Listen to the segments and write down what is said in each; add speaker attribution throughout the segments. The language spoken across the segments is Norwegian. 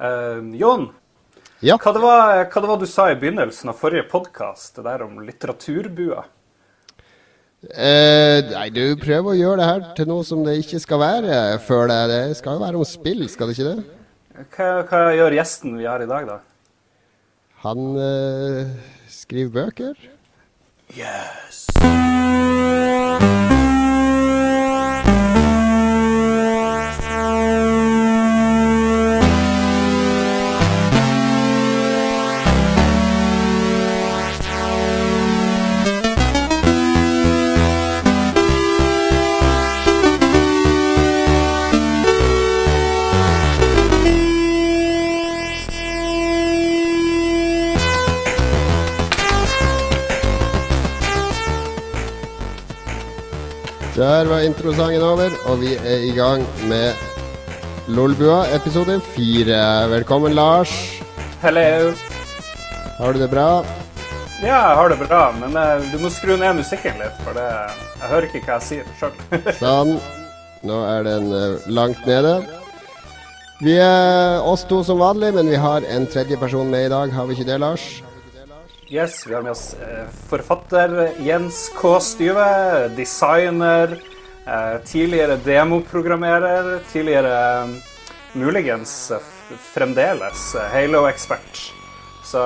Speaker 1: Uh, Jon,
Speaker 2: Ja.
Speaker 1: hva, det var, hva det var du sa i begynnelsen av forrige podkast, det der om litteraturbua?
Speaker 2: Eh, nei, du prøver å gjøre det her til noe som det ikke skal være før det. Det skal jo være om spill, skal det ikke det?
Speaker 1: Hva, hva gjør gjesten vi har i dag, da?
Speaker 2: Han eh, skriver bøker.
Speaker 1: Yes.
Speaker 2: Der var introsangen over, og vi er i gang med Lolbua episode fire. Velkommen, Lars.
Speaker 1: Hello.
Speaker 2: Har du det bra?
Speaker 1: Ja, jeg har det bra, men eh, du må skru ned musikken litt, for det, jeg hører ikke hva jeg sier sjøl.
Speaker 2: Sånn. Nå er den eh, langt nede. Vi er oss to som vanlig, men vi har en tredje person med i dag. Har vi ikke det, Lars?
Speaker 1: Yes, vi har med oss eh, forfatter Jens K. Styve, designer, eh, tidligere demoprogrammerer, tidligere eh, muligens fremdeles Halo-ekspert. Så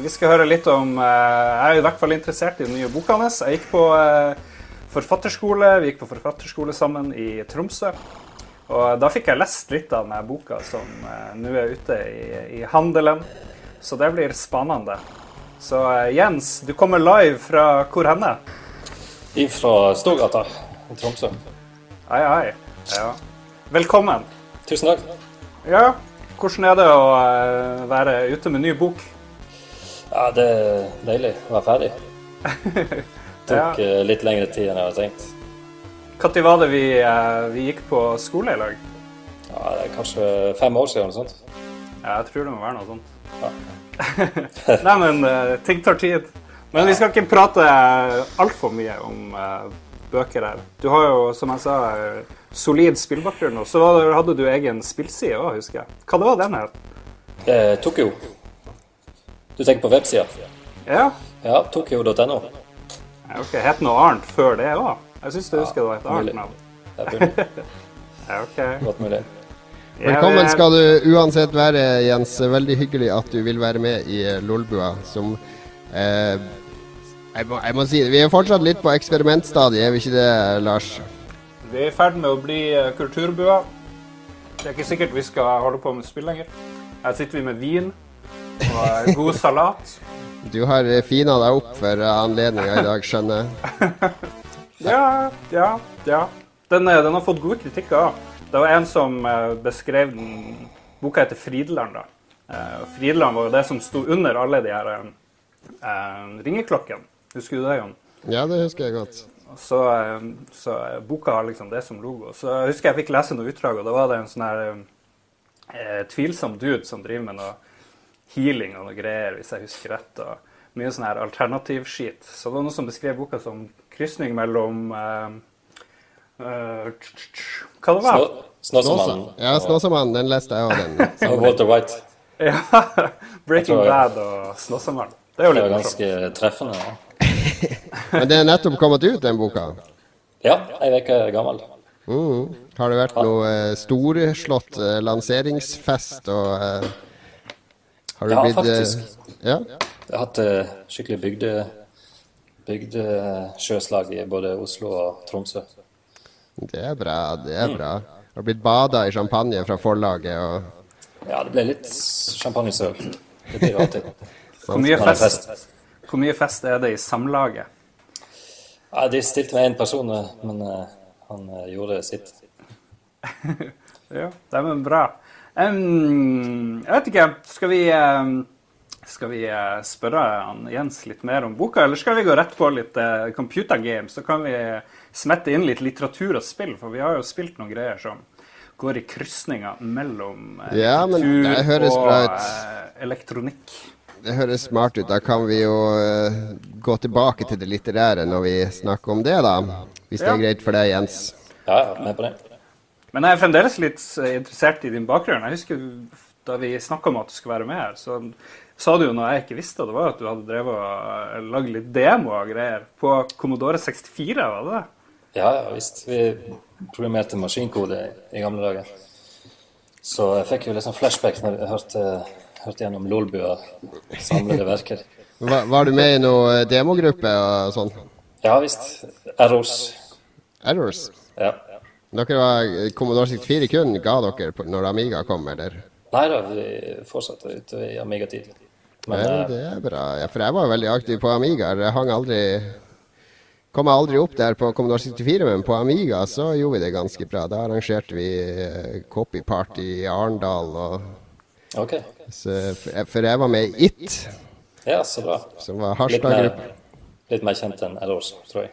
Speaker 1: vi skal høre litt om Jeg er i hvert fall interessert i den nye boka hans. Jeg gikk på forfatterskole. Vi gikk på forfatterskole sammen i Tromsø. Og da fikk jeg lest litt av denne boka som nå er ute i, i handelen. Så det blir spennende. Så eh, Jens, du kommer live fra hvor henne?
Speaker 3: Fra Storgata i Tromsø.
Speaker 1: Ai, ai. Ja. Velkommen.
Speaker 3: Tusen takk.
Speaker 1: Ja, hvordan er det å eh, være ute med ny bok?
Speaker 3: Ja, det er deilig å være ferdig. Det Tok
Speaker 1: Ja.
Speaker 3: eh, litt lengre tid enn jeg hadde tenkt.
Speaker 1: Når var det vi, vi gikk på skole i lag?
Speaker 3: Ja, det er kanskje fem år siden eller noe sånt.
Speaker 1: Ja, jeg tror det må være noe sånt.
Speaker 3: Ja.
Speaker 1: Nei, men eh, ting tar tid. Men vi skal ikke prate altfor mye om eh, bøker her. Du har jo, som jeg sa, eh, solid spillbakgrunn. Og så hadde du egen spillside òg, husker jeg. Hva det var den her?
Speaker 3: Eh, Tokyo. Du tenker på websida?
Speaker 1: Ja,
Speaker 3: Ja, tokyo.no.
Speaker 1: ja, ok. Het noe annet før det òg? Jeg syns du husker det var et annet navn.
Speaker 3: Det er mulig.
Speaker 1: Ja, ok.
Speaker 3: Godt mulig.
Speaker 2: Velkommen skal du uansett være, Jens. Veldig hyggelig at du vil være med i Lolbua, som eh, jeg, må, jeg må si det, vi er fortsatt litt på eksperimentstadiet, er vi ikke det, Lars?
Speaker 1: Vi er i ferd med å bli eh, kulturbua. Det er ikke sikkert vi skal holde på med spill lenger. Her sitter vi med vin og god salat.
Speaker 2: Du har eh, fina deg opp for eh, anledninga i dag, skjønner jeg.
Speaker 1: Ja, ja, ja. Den, den har fått gode kritikker. Det var en som eh, beskrev den Boka heter Frideland, da. Eh, Frideland var jo det som sto under alle de her eh, ringeklokkene. Husker du det, Jon?
Speaker 2: Ja, det husker jeg godt.
Speaker 1: Så, eh, så eh, boka har liksom det som logo. Så jeg husker jeg fikk lese noe utdrag, og da var det en sånn her eh, tvilsom dude som driver med noe healing og noe greier, hvis jeg husker rett. og Mye sånn her alternativskit. Så det var noen som beskrev boka som krysning mellom eh, Hva det var
Speaker 3: det? Snåsamannen
Speaker 2: Ja, Snåsamannen, den leste jeg òg, den.
Speaker 3: og Walter White.
Speaker 1: Ja, Breaking
Speaker 3: tror-
Speaker 1: Bad og Snåsamannen. Det er jo litt
Speaker 3: var
Speaker 1: morsomt.
Speaker 3: ganske treffende. ja.
Speaker 2: Men det er nettopp kommet ut, den boka.
Speaker 3: Ja, ei uke gammel.
Speaker 2: Mm. Har det vært noe eh, storslått eh, lanseringsfest og eh, Har du
Speaker 3: Ja,
Speaker 2: blitt eh,
Speaker 3: faktisk.
Speaker 2: ja?
Speaker 3: Jeg har hatt eh, skikkelig bygde, bygdesjøslag i både Oslo og Tromsø.
Speaker 2: Det er bra, det er bra. Har blitt bada i champagne fra forlaget og
Speaker 3: Ja, det ble litt champagnesøl. Det blir jo alltid.
Speaker 1: Hvor mye, fest, hvor mye fest er det i samlaget?
Speaker 3: Ja, de stilte med én person, eh, men eh, han eh, gjorde sitt.
Speaker 1: Ja, det er men bra. Um, jeg vet ikke, skal vi, skal vi spørre Jens litt mer om boka, eller skal vi gå rett på litt computer games? Så kan vi smette inn litt litteratur og spill, for vi har jo spilt noen greier som går i krysninga mellom eh,
Speaker 2: Ja, men
Speaker 1: litteratur
Speaker 2: det høres
Speaker 1: og
Speaker 2: bra ut.
Speaker 1: eh, elektronikk.
Speaker 2: Det høres smart ut. Da kan vi jo eh, gå tilbake til det litterære når vi snakker om det, da. Hvis det er greit for deg, Jens.
Speaker 3: Ja, jeg er med på det.
Speaker 1: Men jeg er fremdeles litt eh, interessert i din bakgrunn. Jeg husker da vi snakka om at du skulle være med her, så sa du jo noe jeg ikke visste, det var at du hadde drevet og lagd litt demo og greier på Commodore 64, var det det?
Speaker 3: Ja, ja visst. Vi programmerte maskinkode i gamle dager. Så jeg fikk jo litt sånn flashback når jeg hørte, hørte gjennom Lolbua samlede verker.
Speaker 2: Var, var du med i noe demogruppe og sånn?
Speaker 3: Ja visst. Errors.
Speaker 2: Errors?
Speaker 3: Ja.
Speaker 2: Dere var Commodore 64 kun ga dere når Amiga kom, eller?
Speaker 3: Nei da, vi fortsatte utover i Amiga-tid. Men
Speaker 2: Ja,
Speaker 3: eh,
Speaker 2: det er bra. Ja, for jeg var veldig aktiv på Amiga. Jeg hang aldri Kom jeg aldri opp der på Commodore 64, men på Amiga så gjorde vi det ganske bra. Da arrangerte vi eh, copyparty i Arendal. Og,
Speaker 3: OK.
Speaker 2: så, for jeg- var med i It,
Speaker 3: Ja, så bra.
Speaker 2: som var
Speaker 3: Litt
Speaker 2: Harstad-gruppa.
Speaker 3: mer, litt mer kjent enn Errors, tror jeg.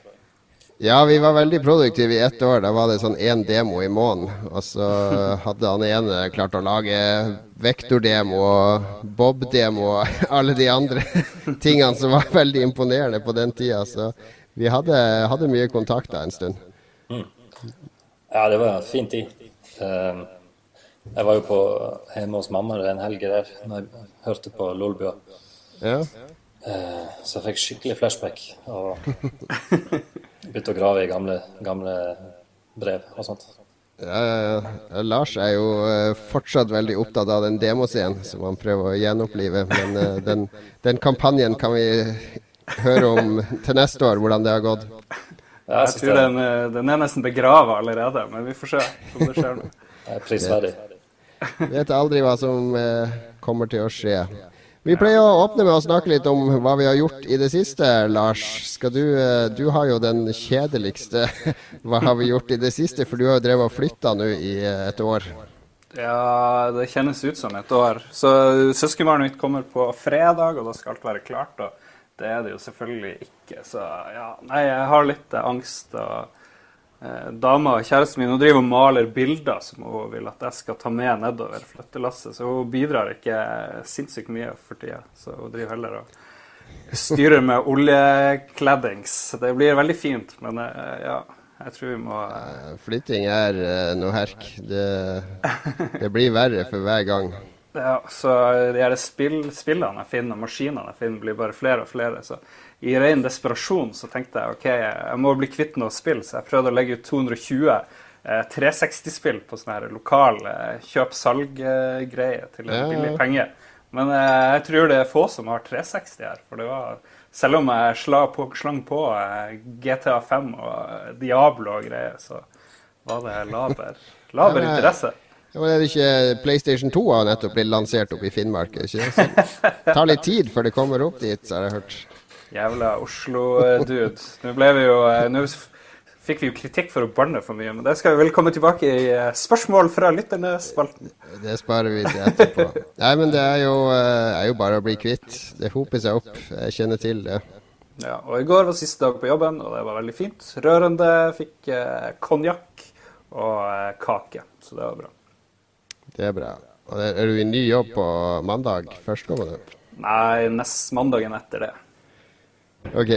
Speaker 2: Ja, vi var veldig produktive i ett år. Da var det sånn én demo i måneden. Og så hadde han ene klart å lage vektordemo og Bob-demo og alle de andre tingene som var veldig imponerende på den tida. Så vi hadde, hadde mye kontakter en stund.
Speaker 3: Ja, det var en fin tid. Eh, Jeg var jo på hjemme hos mamma en helg der når jeg hørte på Lolbua.
Speaker 2: Ja.
Speaker 3: Eh, Så jeg fikk skikkelig flashback og begynte å grave i gamle, gamle brev og sånt.
Speaker 2: Ja, ja, ja. Lars er jo eh, fortsatt veldig opptatt av den demoscenen som han prøver å gjenopplive. Men eh, den, den kampanjen kan vi høre om til neste år, hvordan det har gått.
Speaker 3: Ja,
Speaker 1: Jeg tror den, eh, den er nesten begrava allerede, men vi får se om det skjer noe.
Speaker 3: er prisverdig.
Speaker 2: Vet aldri hva som eh, kommer til å skje. Vi pleier å åpne med å snakke litt om hva vi har gjort i det siste, Lars. Skal du, eh, du har jo den kjedeligste Hva har vi gjort i det siste? For du har jo drevet og flytta nå i et år.
Speaker 1: Ja, det kjennes ut som et år. Så søskenbarnet mitt kommer på fredag, og da skal alt være klart. Og det er det jo selvfølgelig ikke. Så ja, nei, jeg har litt eh, angst. og eh, Dama, kjæresten min, hun driver og maler bilder som hun vil at jeg skal ta med nedover flyttelasset. Så hun bidrar ikke sinnssykt mye for tida. Så hun driver heller og styrer med oljekleddings. Det blir veldig fint, men eh, ja, jeg tror vi må Eh,
Speaker 2: Flytting er eh, noe herk. Det, det blir verre for hver gang.
Speaker 1: Ja, så de her spill, spillene jeg finner, og maskinene jeg finner, blir bare flere og flere. Så i ren desperasjon så tenkte jeg OK, jeg må bli kvitt noe spill, så jeg prøvde å legge ut 220 eh, 360-spill på sånne her lokale eh, kjøp-salg-greier til en billig penge. Men eh, jeg tror det er få som har 360 her. For det var Selv om jeg sla på, slang på eh, GTA 5 og Diablo og greier, så var det laber, laber interesse.
Speaker 2: Ja, men er det ikke PlayStation 2 har nettopp blitt lansert opp i Finnmark? Ikke? det? Så det tar litt tid før det kommer opp dit, har jeg hørt.
Speaker 1: Jævla Oslo-dude. Nå ble vi jo eh, Nå fikk vi jo kritikk for å banne for mye, men det skal vi vel komme tilbake i eh, spørsmål fra lytterne-spalten.
Speaker 2: Det sparer vi til etterpå. Nei, men det er jo, eh, er jo bare å bli kvitt. Det hoper seg opp. Jeg kjenner til det.
Speaker 1: Ja, og i går var siste dag på jobben, og det var veldig fint. Rørende. Fikk konjakk og kake, så det var bra.
Speaker 2: Det er bra. Og er er du i ny jobb på mandag førstkommende?
Speaker 1: Nei, nest mandagen etter det.
Speaker 2: Ok,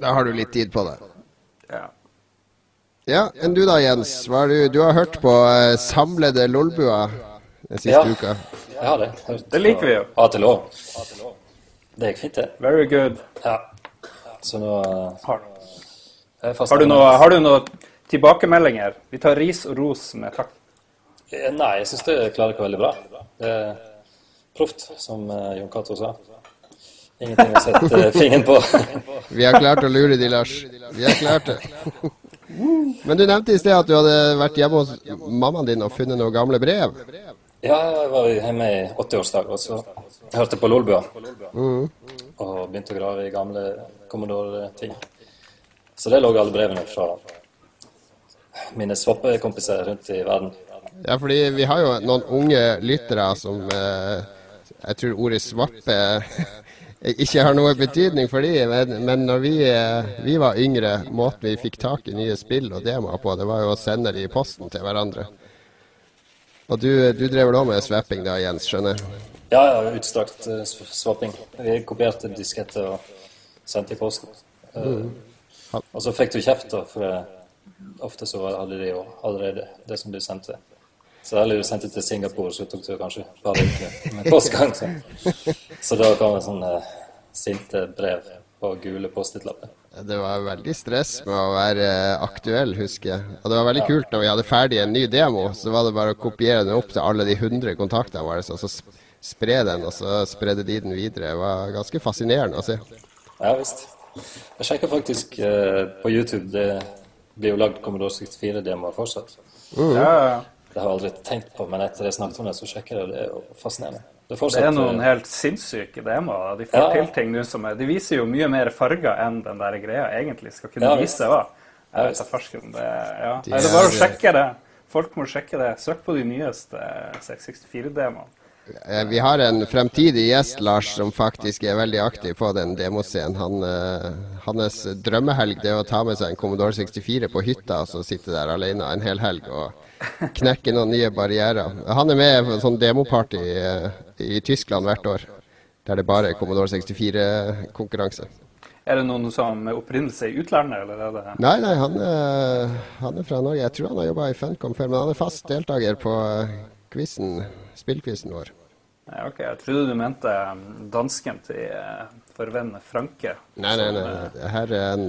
Speaker 2: da har du litt tid på det.
Speaker 1: Ja.
Speaker 2: Ja, enn du da, Jens? Du, du har hørt på eh, Samlede Lolbua den siste
Speaker 3: Ja.
Speaker 2: uka?
Speaker 3: Ja, det.
Speaker 1: Det liker vi jo.
Speaker 3: A til Å. Det gikk fint, det.
Speaker 1: Very good.
Speaker 3: Ja. Så nå
Speaker 1: Har, har, du noe, har du noe tilbakemeldinger? Vi tar ris og ros med takk.
Speaker 3: Nei, jeg syns det klarer dere veldig bra. Det er proft, som eh, Jon Cato sa. Ingenting å sette eh, fingeren på.
Speaker 2: Vi har klart å lure de, Lars. Vi har klart det. Men du nevnte i sted at du hadde vært hjemme hos mammaen din og funnet noen gamle brev.
Speaker 3: Ja, jeg var hjemme i 80-årsdag, og så hørte på Lolbua.
Speaker 2: Mm.
Speaker 3: Og begynte å grave i gamle Commodore-ting. Så det lå alle brevene fra mine swappekompiser rundt i verden.
Speaker 2: Ja, fordi vi har jo noen unge lyttere som eh, Jeg tror ordet 'svappe' ikke har noe betydning for dem, men, men når vi, eh, vi var yngre, måten vi fikk tak i nye spill og demoer på, det var jo å sende de i posten til hverandre. Og du, du drev vel òg med swapping da, Jens, skjønner jeg?
Speaker 3: Ja, ja, utstrakt uh, swapping. Vi kopierte disketter og sendte i posten. Eh, Og så fikk du kjeft, da, for eh, ofte så hadde de jo allerede det som du sendte. Så heller du sendte til Singapore, så tok det kanskje et par uker med postgang. Så, så da kom det sånne sinte brev på gule Post-It-lapper.
Speaker 2: Det var veldig stress med å være aktuell, husker jeg. Og det var veldig kult når vi hadde ferdig en ny demo, så var det bare å kopiere den opp til alle de 100 kontaktene våre, og så spre den, og så spredde de den videre. Det var ganske fascinerende å se.
Speaker 3: Ja visst. Jeg sjekka faktisk eh, på YouTube. Det blir jo lagd Commodore 64-demoer fortsatt.
Speaker 1: Mm. Ja, ja.
Speaker 3: Det har jeg aldri tenkt på, men etter jeg snakket om det, så sjekker jeg det. Det er jo fascinerende.
Speaker 1: Det fortsatt, det er noen eh, helt sinnssyke demoer. De får ja. til ting nå som er De viser jo mye mer farger enn den der greia egentlig skal kunne ja, vise. hva. Jeg vet da farsken. Det, ja. Nei, det er bare å sjekke det. Folk må sjekke det. Søk på de nyeste 664-demoene.
Speaker 2: Eh, vi har en fremtidig gjest, Lars, som faktisk er veldig aktiv på den demoscenen. Han, uh, hans drømmehelg det er å ta med seg en Commodore 64 på hytta og så sitte der alene en hel helg og knekke noen nye barrierer. Han er med på en sånn demoparty uh, i Tyskland hvert år, der det bare er Commodore 64-konkurranse.
Speaker 1: Er det noen som med opprinnelse i utlandet, eller er det
Speaker 2: Nei, nei, han, er, han er fra Norge. Jeg tror han har jobba i Funcom før, men han er fast deltaker på quizen spillquizen vår.
Speaker 1: Ja, ok, Jeg trodde du mente um, dansken til forvennen Franke.
Speaker 2: Nei, nei, nei. Uh, her er en,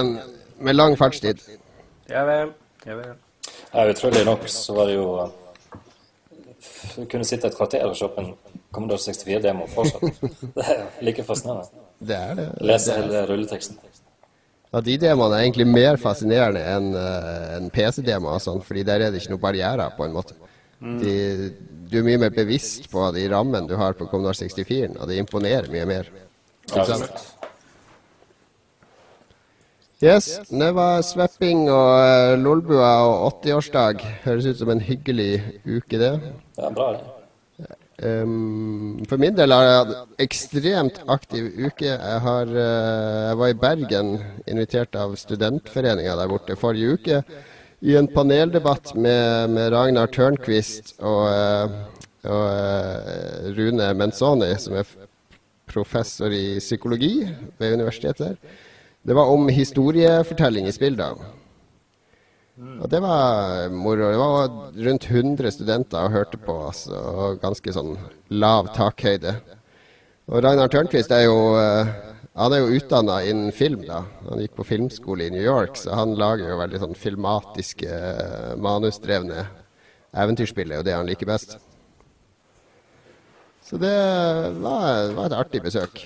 Speaker 2: en med lang fartstid.
Speaker 1: Ja vel. Ja vel.
Speaker 3: Ja, utrolig nok så var det jo Du kunne sitte et kvarter og se på en Commodore 64-demo fortsatt. det er like fascinerende.
Speaker 2: Det er det.
Speaker 3: Lese hele rulleteksten.
Speaker 2: Ja, De demoene er egentlig mer fascinerende enn en PC-demoer, sånn, fordi der er det ikke noen barrierer, på en måte. De, du er mye mer bevisst på de rammene du har på Commodore 64, og det imponerer mye mer. Yes, det var svepping og uh, lolbua og 80-årsdag. Høres ut som en hyggelig uke, det.
Speaker 3: Ja, bra det.
Speaker 2: Um, for min del har jeg hatt ekstremt aktiv uke. Jeg, har, uh, jeg var i Bergen, invitert av studentforeninga der borte forrige uke i en paneldebatt med, med Ragnar Tørnquist og, uh, og, uh, Rune Menzoni, som er professor i psykologi ved universitetet der. Det var om historiefortelling i spill. Og det var moro. Det var rundt 100 studenter og hørte på altså. og ganske sånn lav takhøyde. Og Ragnar Tørnquist er jo uh, han er jo utdanna innen film, da. Han gikk på filmskole i New York, så han lager jo veldig sånn filmatiske, eh, manusdrevne eventyrspill. Det er jo det han liker best. Så det var, var, et artig besøk.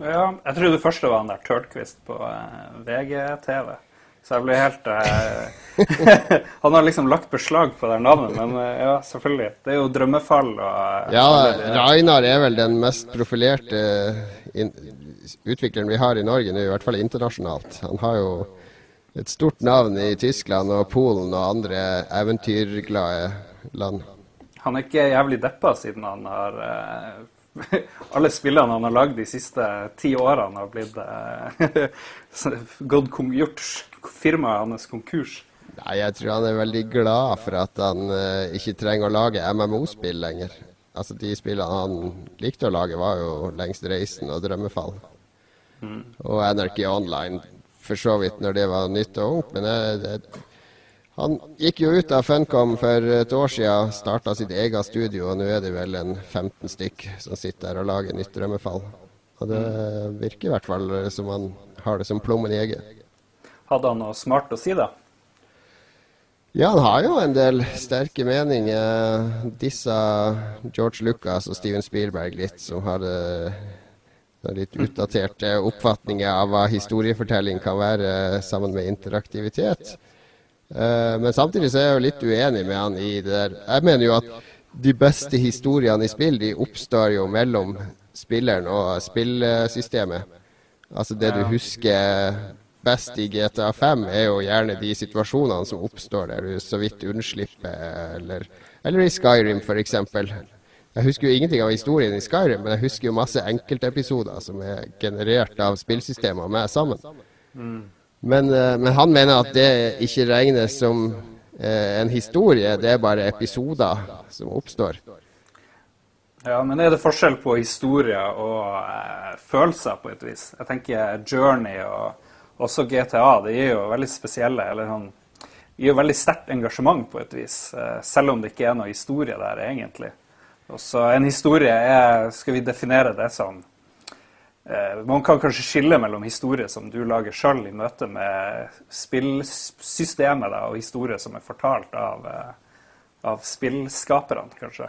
Speaker 1: Ja, jeg tror det første var han der Tørnquist på eh, VGTV. Så jeg ble helt eh, Han har liksom lagt beslag på det navnet, men eh, ja, selvfølgelig. Det er jo drømmefall og
Speaker 2: eh, Ja, Reinar er vel den mest profilerte in, utvikleren vi har i Norge nå, i hvert fall internasjonalt. Han har jo et stort navn i Tyskland og Polen og andre eventyrglade land.
Speaker 1: Han er ikke jævlig deppa siden han har eh, Alle spillene han har lagd de siste ti årene, har blitt eh, gjort firmaet hans konkurs.
Speaker 2: Nei, jeg tror han er veldig glad for at han eh, ikke trenger å lage MMO-spill lenger. Altså, De spillene han likte å lage, var jo Lengst reisen og Drømmefall. Mm. Og Anarchy Online, for så vidt, når det var nytt og ungt. Men det, det, han gikk jo ut av Funcom for et år siden, starta sitt eget studio, og nå er det vel en 15 stykk som sitter der og lager nytt Drømmefall. Og det virker i hvert fall som han har det som plommen i egget.
Speaker 1: Hadde han noe smart å si, da?
Speaker 2: Ja, han har jo en del sterke meninger. Disse George Lucas og Steven Spielberg litt, som hadde litt utdaterte oppfatninger av hva historiefortelling kan være sammen med interaktivitet. Uh, men samtidig så er jeg jo litt uenig med han i det der. Jeg mener jo at de beste historiene i spill de oppstår jo mellom spilleren og spillsystemet. Altså det du husker best i GTA 5, er jo gjerne de situasjonene som oppstår der du så vidt unnslipper, eller, eller i Skyrim f.eks. Jeg husker jo ingenting av historien i Skyrim, men jeg husker jo masse enkeltepisoder som er generert av spillsystemer med sammen. Mm. Men, uh, men, han mener at det ikke regnes som uh, en historie, det er bare episoder som oppstår.
Speaker 1: Ja, men er det forskjell på historier og eh, følelser, på et vis? Jeg tenker Journey og også GTA, det gir jo veldig spesielle. eller sånn gir veldig sterkt engasjement på et vis, eh, selv om det ikke er noe historie der egentlig. Og så En historie er Skal vi definere det eh, Man kan kanskje skille mellom historie som du lager sjøl i møte med spillsystemet, og historie som er fortalt av, eh, av spillskaperne, kanskje.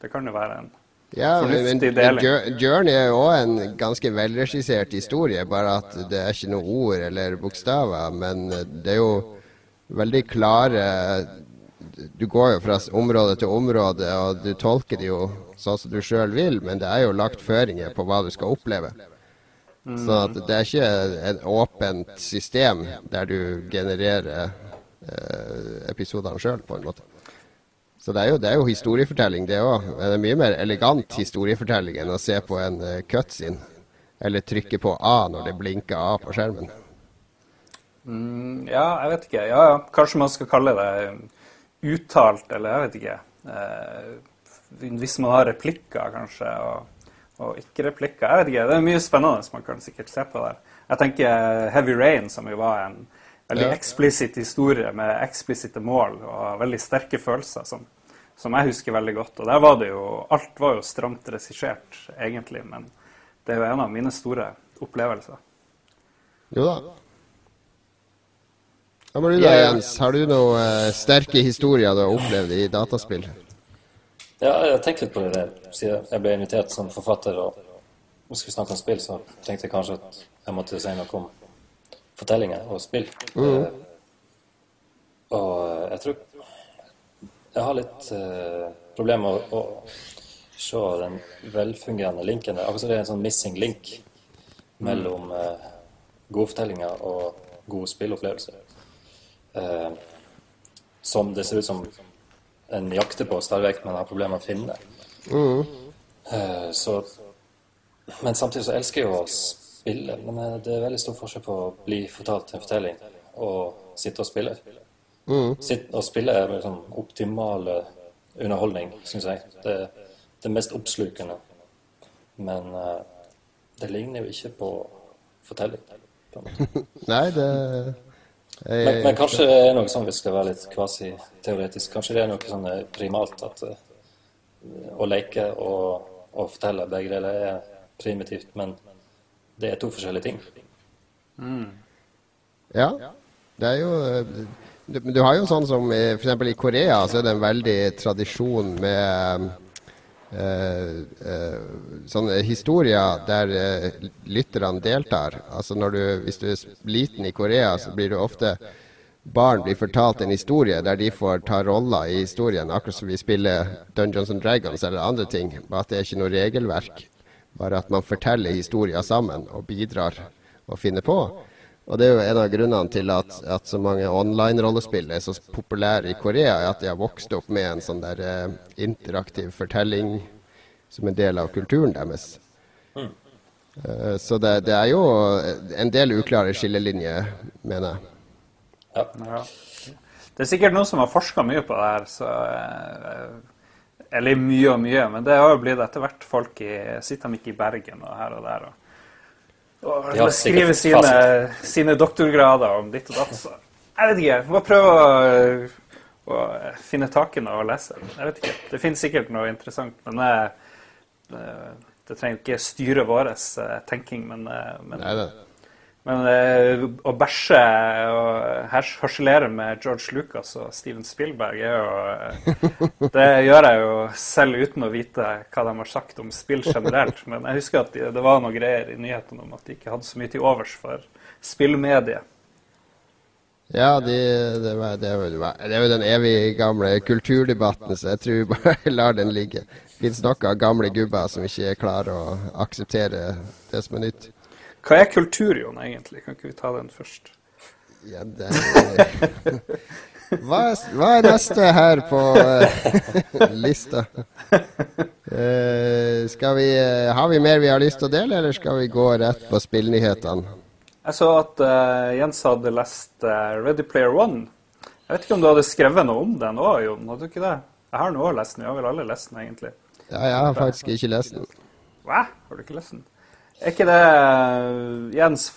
Speaker 1: Det kan jo være en
Speaker 2: ja, men, men. Journey er jo òg en ganske velregissert historie, bare at det er ikke noe ord eller bokstaver. Men det er jo veldig klare Du går jo fra område til område, og du tolker det jo sånn som du sjøl vil, men det er jo lagt føringer på hva du skal oppleve. Så at det er ikke et åpent system der du genererer eh, episodene sjøl, på en måte. Så det er jo, det er jo historiefortelling, det òg. Men det er mye mer elegant historiefortelling enn å se på en uh, cutscene. Eller trykke på A når det blinker A på skjermen.
Speaker 1: Mm, ja, jeg vet ikke. Ja, ja. Kanskje man skal kalle det uttalt, eller jeg vet ikke. Eh, hvis man har replikker, kanskje, og, og ikke replikker. Jeg vet ikke. Det er mye spennende som man kan sikkert se på der. Jeg tenker Heavy Rain, som jo var en veldig
Speaker 2: Ja.
Speaker 1: eksplisitt historie med eksplisitte mål og veldig sterke følelser, som, som jeg husker veldig godt. Og der var det jo Alt var jo stramt regissert, egentlig, men det er jo en av mine store opplevelser.
Speaker 2: Jo da. Da må du da, Jens? Har du noen eh, sterke historier du har opplevd i dataspill?
Speaker 3: Ja, jeg har tenkt litt på det der. Siden jeg ble invitert som forfatter og skulle snakke om spill, så tenkte jeg kanskje at jeg måtte si noe om fortellinger og spill. Eh, og eh, jeg tror jeg har litt uh, problemer med å, å se den velfungerende linken der. Akkurat som det er en sånn missing link mellom uh, gode fortellinger og gode spillopplevelser. Eh, som det ser ut som en jakter på stadig vekk, men har problemer med å finne. Eh, så, men samtidig så elsker jeg jo å spille. Men eh, det er veldig stor forskjell på å bli fortalt en fortelling og sitte og spille. Sitte og spille er liksom optimale underholdning, syns jeg. Det er det mest oppslukende. Men eh, det ligner jo ikke på fortelling. På.
Speaker 2: Nei, det
Speaker 3: Men, men kanskje det er noe sånn, vi skal være litt kvasi-teoretisk, kanskje det er noe sånn eh, primalt at eh, å leke og, og fortelle begge deler er primitivt, men det er to forskjellige ting.
Speaker 2: Ja. Det er jo eh, du, du har jo sånn som f.eks. i Korea så er det en veldig tradisjon med eh, eh, sånne historier der eh, lytterne deltar. Altså når du, Hvis du er liten i Korea, så blir du ofte Barn blir fortalt en historie der de får ta roller i historien, akkurat som vi spiller Dungeons and Dragons eller andre ting. Bare at det er ikke noe regelverk. Bare at man forteller historier sammen og bidrar og finner på. Og det er jo en av grunnene til at, at så mange online-rollespill er så populære i Korea, er at de har vokst opp med en sånn der eh, interaktiv fortelling som en del av kulturen deres. Eh, så det, det er jo en del uklare skillelinjer, mener jeg.
Speaker 1: Ja. Det er sikkert noen som har forska mye på det her, så eh, Eller mye og mye, men det har jo blitt etter hvert folk i Sitter de ikke i Bergen og her og der og, og
Speaker 3: De skrive
Speaker 1: sine, sine doktorgrader om ditt og datt. Så jeg vet ikke. Må prøve å, å finne takene og lese. Jeg vet ikke. Det finnes sikkert noe interessant, men det, det, det trenger ikke styre vår eh, tenking. Men, eh, men
Speaker 2: Nei, det.
Speaker 1: Men eh, å bæsje og harselere med George Lucas og Steven Spielberg er jo eh, Det gjør jeg jo selv uten å vite hva de har sagt om spill generelt. Men jeg husker at det var noe greier i nyhetene om at de ikke hadde så mye til overs for spillmediet.
Speaker 2: Ja, de, det, er jo, er den evig gamle kulturdebatten, så jeg tror vi bare lar den ligge. Det fins av gamle gubber som ikke klarer å akseptere det som er nytt.
Speaker 1: Hva er kultur, Jon, egentlig? Kan ikke vi ta den først?
Speaker 2: Ja, det er, hva, er, hva er neste her på uh, lista? Uh, skal vi, uh, har vi mer vi har lyst til å dele, eller skal vi gå rett på spillnyhetene?
Speaker 1: Jeg så at Jens hadde lest Ready Player One. Jeg vet ikke om du hadde skrevet noe om den òg, Jon? Hadde du ikke det? Jeg har nå lest den. Vi har vel alle lest den, egentlig.
Speaker 2: Ja, jeg har faktisk ikke lest den.
Speaker 1: Hva? Har du ikke lest den? Er ikke det eh, Jens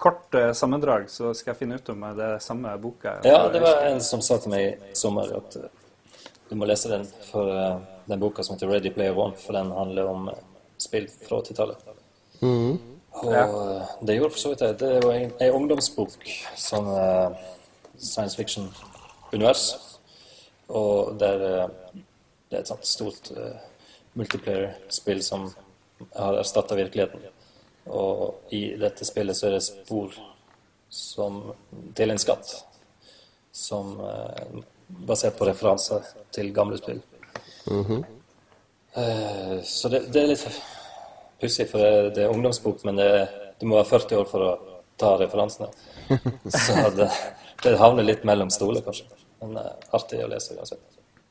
Speaker 1: kort eh, sammendrag, så skal jeg finne ut om det er samme boka?
Speaker 3: Ja, det var en som sa til meg i sommer at eh, du må lese den for eh, den boka som heter Ready Player One, for den handler om eh, spill fra 80-tallet. Og ja. det gjorde for så vidt det. Det er jo en, en ungdomsbok sånn uh, science fiction-univers. Og der uh, det er et sånt stort uh, multiplayer-spill som har erstatta virkeligheten. Og i dette spillet så er det spor som til en skatt. Som eh, basert på referanser til gamle spill. Eh, så det, det er litt pussig, for det, det er ungdomsbok, men det, du må være 40 år for å ta referansene. Så det, det havner litt mellom stoler, kanskje. Men eh, artig å lese uansett.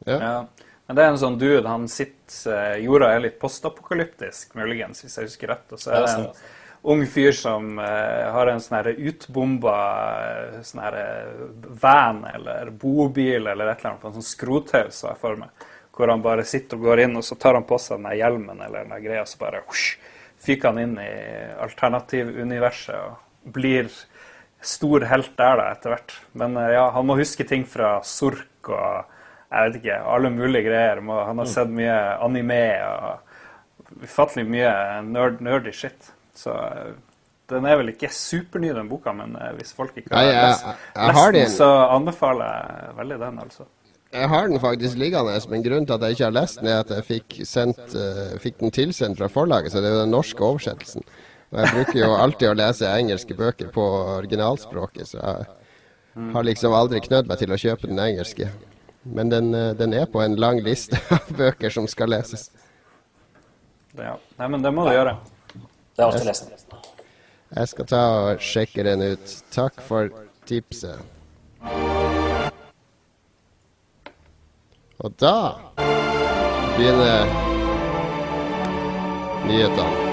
Speaker 1: Ja. Men det er en sånn dude, han sitter eh, Jorda er litt postapokalyptisk, muligens, hvis jeg husker rett. Og så er det en ung fyr som uh, har en sånn utbomba eh, sånn van eller bobil eller et eller annet på en sånn skrothaug, så jeg for meg. Hvor han bare sitter og går inn, og så tar han på seg den hjelmen eller den greia, så bare husk, fyker han inn i alternativuniverset og blir stor helt der da, etter hvert. Men uh, ja, han må huske ting fra Sork og jeg vet ikke, alle mulige greier. Han har sett mye anime og ufattelig mye nerd, nerdy shit. Så eh, den er vel ikke superny, den boka, men eh, hvis folk ikke har lest, den, så anbefaler jeg veldig den, altså.
Speaker 2: Jeg har den faktisk liggende, men grunnen til at jeg ikke har lest den, er at jeg fikk, sendt, eh, fikk den tilsendt fra forlaget, så det er jo den norske oversettelsen. Og jeg bruker jo alltid å lese engelske bøker på originalspråket, så jeg har liksom aldri knødd meg til å kjøpe den engelske. Men den, eh, den er på en lang liste av bøker som skal leses.
Speaker 1: Ja. Nei, men det må du gjøre.
Speaker 3: Det er artig lest.
Speaker 2: Jeg skal ta og sjekke den ut. Takk for tipset. Og da begynner nyhetene.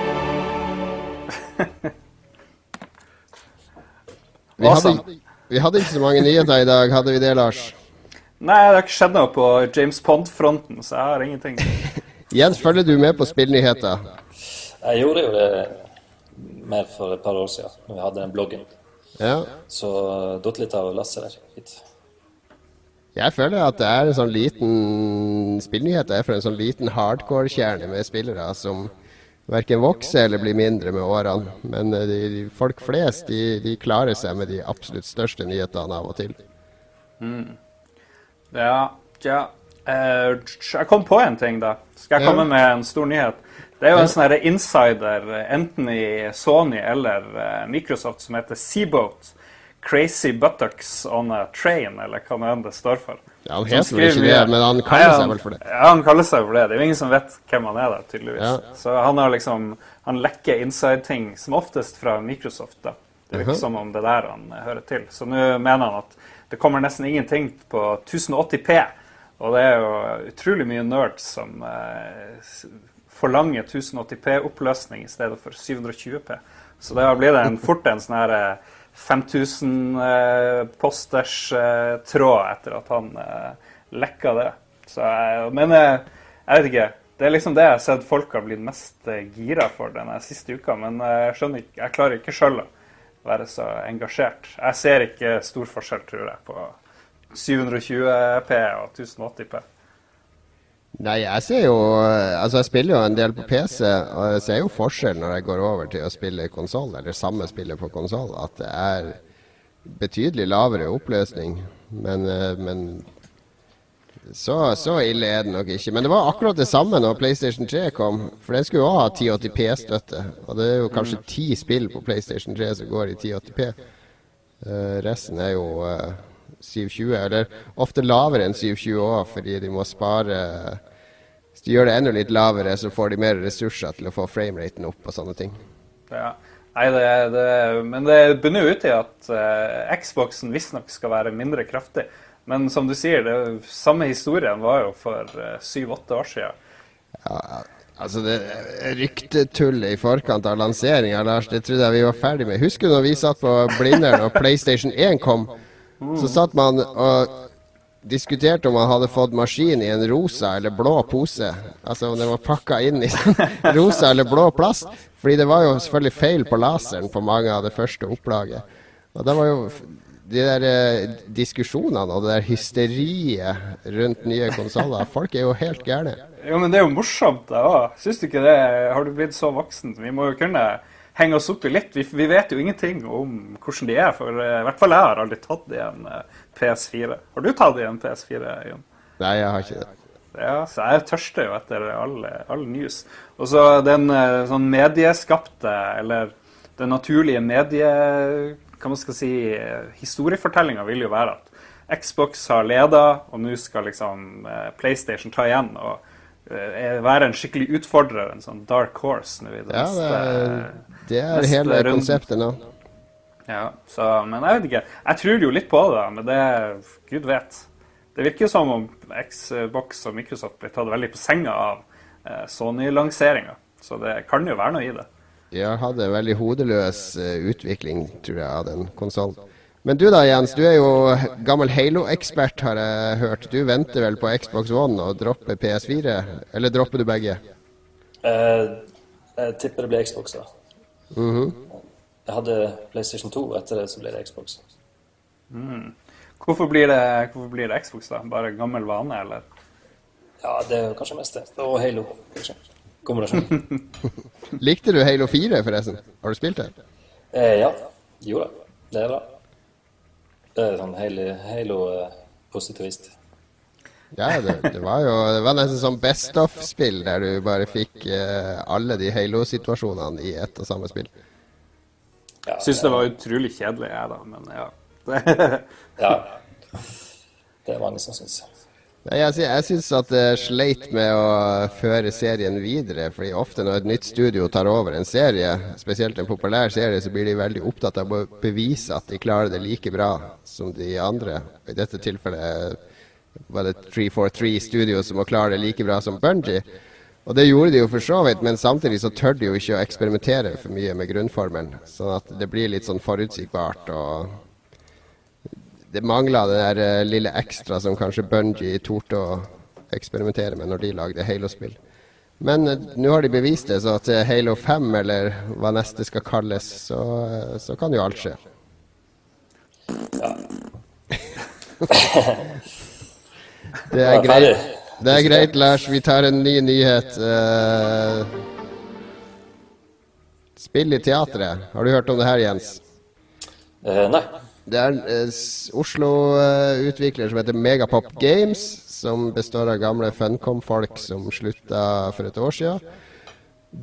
Speaker 2: Vi hadde, vi hadde ikke så mange nyheter i dag, hadde vi det, Lars?
Speaker 1: Nei, det har ikke skjedd noe på James Pond-fronten, så jeg har ingenting.
Speaker 2: Jens, følger du med på spillnyheter?
Speaker 3: Jeg gjorde jo det mer for et par år siden, når vi hadde den bloggen.
Speaker 2: Ja.
Speaker 3: Så datt litt av lasset der. Litt.
Speaker 2: Jeg føler at det er en sånn liten spillnyhet er for en sånn liten hardcore-kjerne med spillere som verken vokser eller blir mindre med årene. Men eh, de, de, folk flest de, de klarer seg med de absolutt største nyhetene av og til.
Speaker 1: Ja, ja. Uh, jeg kom på en ting, da. Skal jeg
Speaker 2: Ja.
Speaker 1: komme med en stor nyhet? Det er jo en sånn insider, eh, enten i Sony eller eh, Microsoft, som heter Seaboat. Crazy Buttocks on a Train, eller hva nå enn det står for.
Speaker 2: Ja, han heter vel ikke det, men han kaller seg vel for det.
Speaker 1: Ja, han kaller seg for det. Det er jo ingen som vet hvem han er, da, tydeligvis.
Speaker 2: Ja.
Speaker 1: Så han har liksom Han lekker inside-ting, som oftest fra Microsoft, da. Det virker
Speaker 2: Mhm.
Speaker 1: som om det er der han eh, hører til. Så nå mener han at det kommer nesten ingenting på 1080P. Og det er jo utrolig mye nerds som eh, forlanger 1080P-oppløsning i stedet for 720P. Så da blir det en, fort en sånn her eh, 5000 eh, posters eh, tråd etter at han eh, lekka det. Så, jeg eh, jeg vet ikke. Det er liksom det jeg har sett folk har blitt mest eh, gira for denne siste uka. Men eh, jeg skjønner ikke, jeg klarer ikke sjøl å være så engasjert. Jeg ser ikke stor forskjell, tror jeg, på 720P og 1080P.
Speaker 2: Nei, jeg ser jo Altså, jeg spiller jo en del på PC, og jeg ser jo forskjell når jeg går over til å spille konsoll, eller samme spillet på konsoll, at det er betydelig lavere oppløsning. Men, eh, men så, så ille er det nok ikke. Men det var akkurat det samme når PlayStation 3 kom, for den skulle jo også ha 1080p-støtte. Og det er jo kanskje ti spill på PlayStation 3 som går i 1080p. Uh, resten er jo uh, 720, eller ofte lavere enn 720 òg, fordi de må spare Hvis de gjør det enda litt lavere, så får de mer ressurser til å få frameraten opp og sånne ting.
Speaker 1: Ja. Nei, det, det, men det bunner jo ut i at uh, Xboxen visstnok skal være mindre kraftig. Men som du sier, det samme historien var jo for syv-åtte år siden.
Speaker 2: Ja, altså det Ryktetullet i forkant av lanseringa, Lars, det trodde jeg vi var ferdig med. Husker du når vi satt på Blindern og PlayStation 1 kom? Så satt man og diskuterte om han hadde fått maskin i en rosa eller blå pose. Altså om den var pakka inn i rosa eller blå plast. Fordi det var jo selvfølgelig feil på laseren på mange av det første opplaget. Og det var jo de der eh, diskusjonene og det der hysteriet rundt nye konsoller. Folk er jo helt gærne.
Speaker 1: Jo, men det er jo morsomt, det òg. Syns du ikke det? Har du blitt så voksen? Vi må jo kunne henge oss opp i litt. Vi, vi vet jo ingenting om hvordan de er. For uh, i hvert fall jeg har aldri tatt i en uh, PS4. Har du tatt i en PS4, Jon?
Speaker 2: Nei, jeg har ikke det.
Speaker 1: Ja, så jeg tørster jo etter all, all news. Og så den uh, sånn medieskapte, eller den naturlige medie... Hva man skal si Historiefortellinga vil jo være at Xbox har leda, og nå skal liksom PlayStation ta igjen. og være en skikkelig utfordrer, en sånn dark horse. Nå i det
Speaker 2: ja,
Speaker 1: neste,
Speaker 2: det er, det er hele runden. konseptet nå.
Speaker 1: Ja, så, men jeg vet ikke. Jeg tror jo litt på det, men det Gud vet. Det virker som om Xbox og Microsoft blir tatt veldig på senga av eh, Sony-lanseringa. Så det kan jo være noe i det.
Speaker 2: De har hatt en veldig hodeløs uh, utvikling, tror jeg, av den konsollen. Men du da, Jens. Du er jo gammel Halo-ekspert, har jeg hørt. Du venter vel på Xbox One og dropper PS4? Eller dropper du begge?
Speaker 3: Uh, jeg tipper det blir Xbox, da.
Speaker 2: Mm -hmm.
Speaker 3: Jeg hadde PlayStation 2. Etter det så ble det Xbox.
Speaker 1: Mm. Hvorfor, blir det, hvorfor blir det Xbox, da? Bare gammel vane, eller?
Speaker 3: Ja, det er kanskje mest det. Og Halo, kanskje. Kombinasjon.
Speaker 2: Likte du Halo 4, forresten? Har du spilt det?
Speaker 3: Eh, ja. Jo da. Det er bra. Det er sånn Halo-positivist.
Speaker 2: ja, det, det, var jo det var nesten sånn Best of-spill, der du bare fikk eh, alle de Halo-situasjonene i ett og samme spill.
Speaker 1: Ja, Syns det var utrolig kjedelig, jeg, da, men ja.
Speaker 3: ja. Det er mange som syns.
Speaker 2: Jeg, jeg syns at det sleit med å føre serien videre. fordi ofte når et nytt studio tar over en serie, spesielt en populær serie, så blir de veldig opptatt av å bevise at de klarer det like bra som de andre. I dette tilfellet var det 343 Studio som må klare det like bra som Bungie. Og det gjorde de jo for så vidt, men samtidig så tør de jo ikke å eksperimentere for mye med grunnformelen. Sånn at det blir litt sånn forutsigbart og det mangla det der uh, lille ekstra som kanskje Bungie torde å eksperimentere med når de lagde Halo-spill. Men uh, nå har de bevist det, så til Halo 5, eller hva neste skal kalles, så, så kan jo alt skje.
Speaker 3: Ja.
Speaker 2: det er greit. Det er greit, Lars. Vi tar en ny nyhet. spill i teatret. Har du hørt om det her, Jens?
Speaker 3: nei.
Speaker 2: Det er en Oslo-utvikler som heter Megapop Games, som består av gamle Funcom-folk som slutta for et år siden.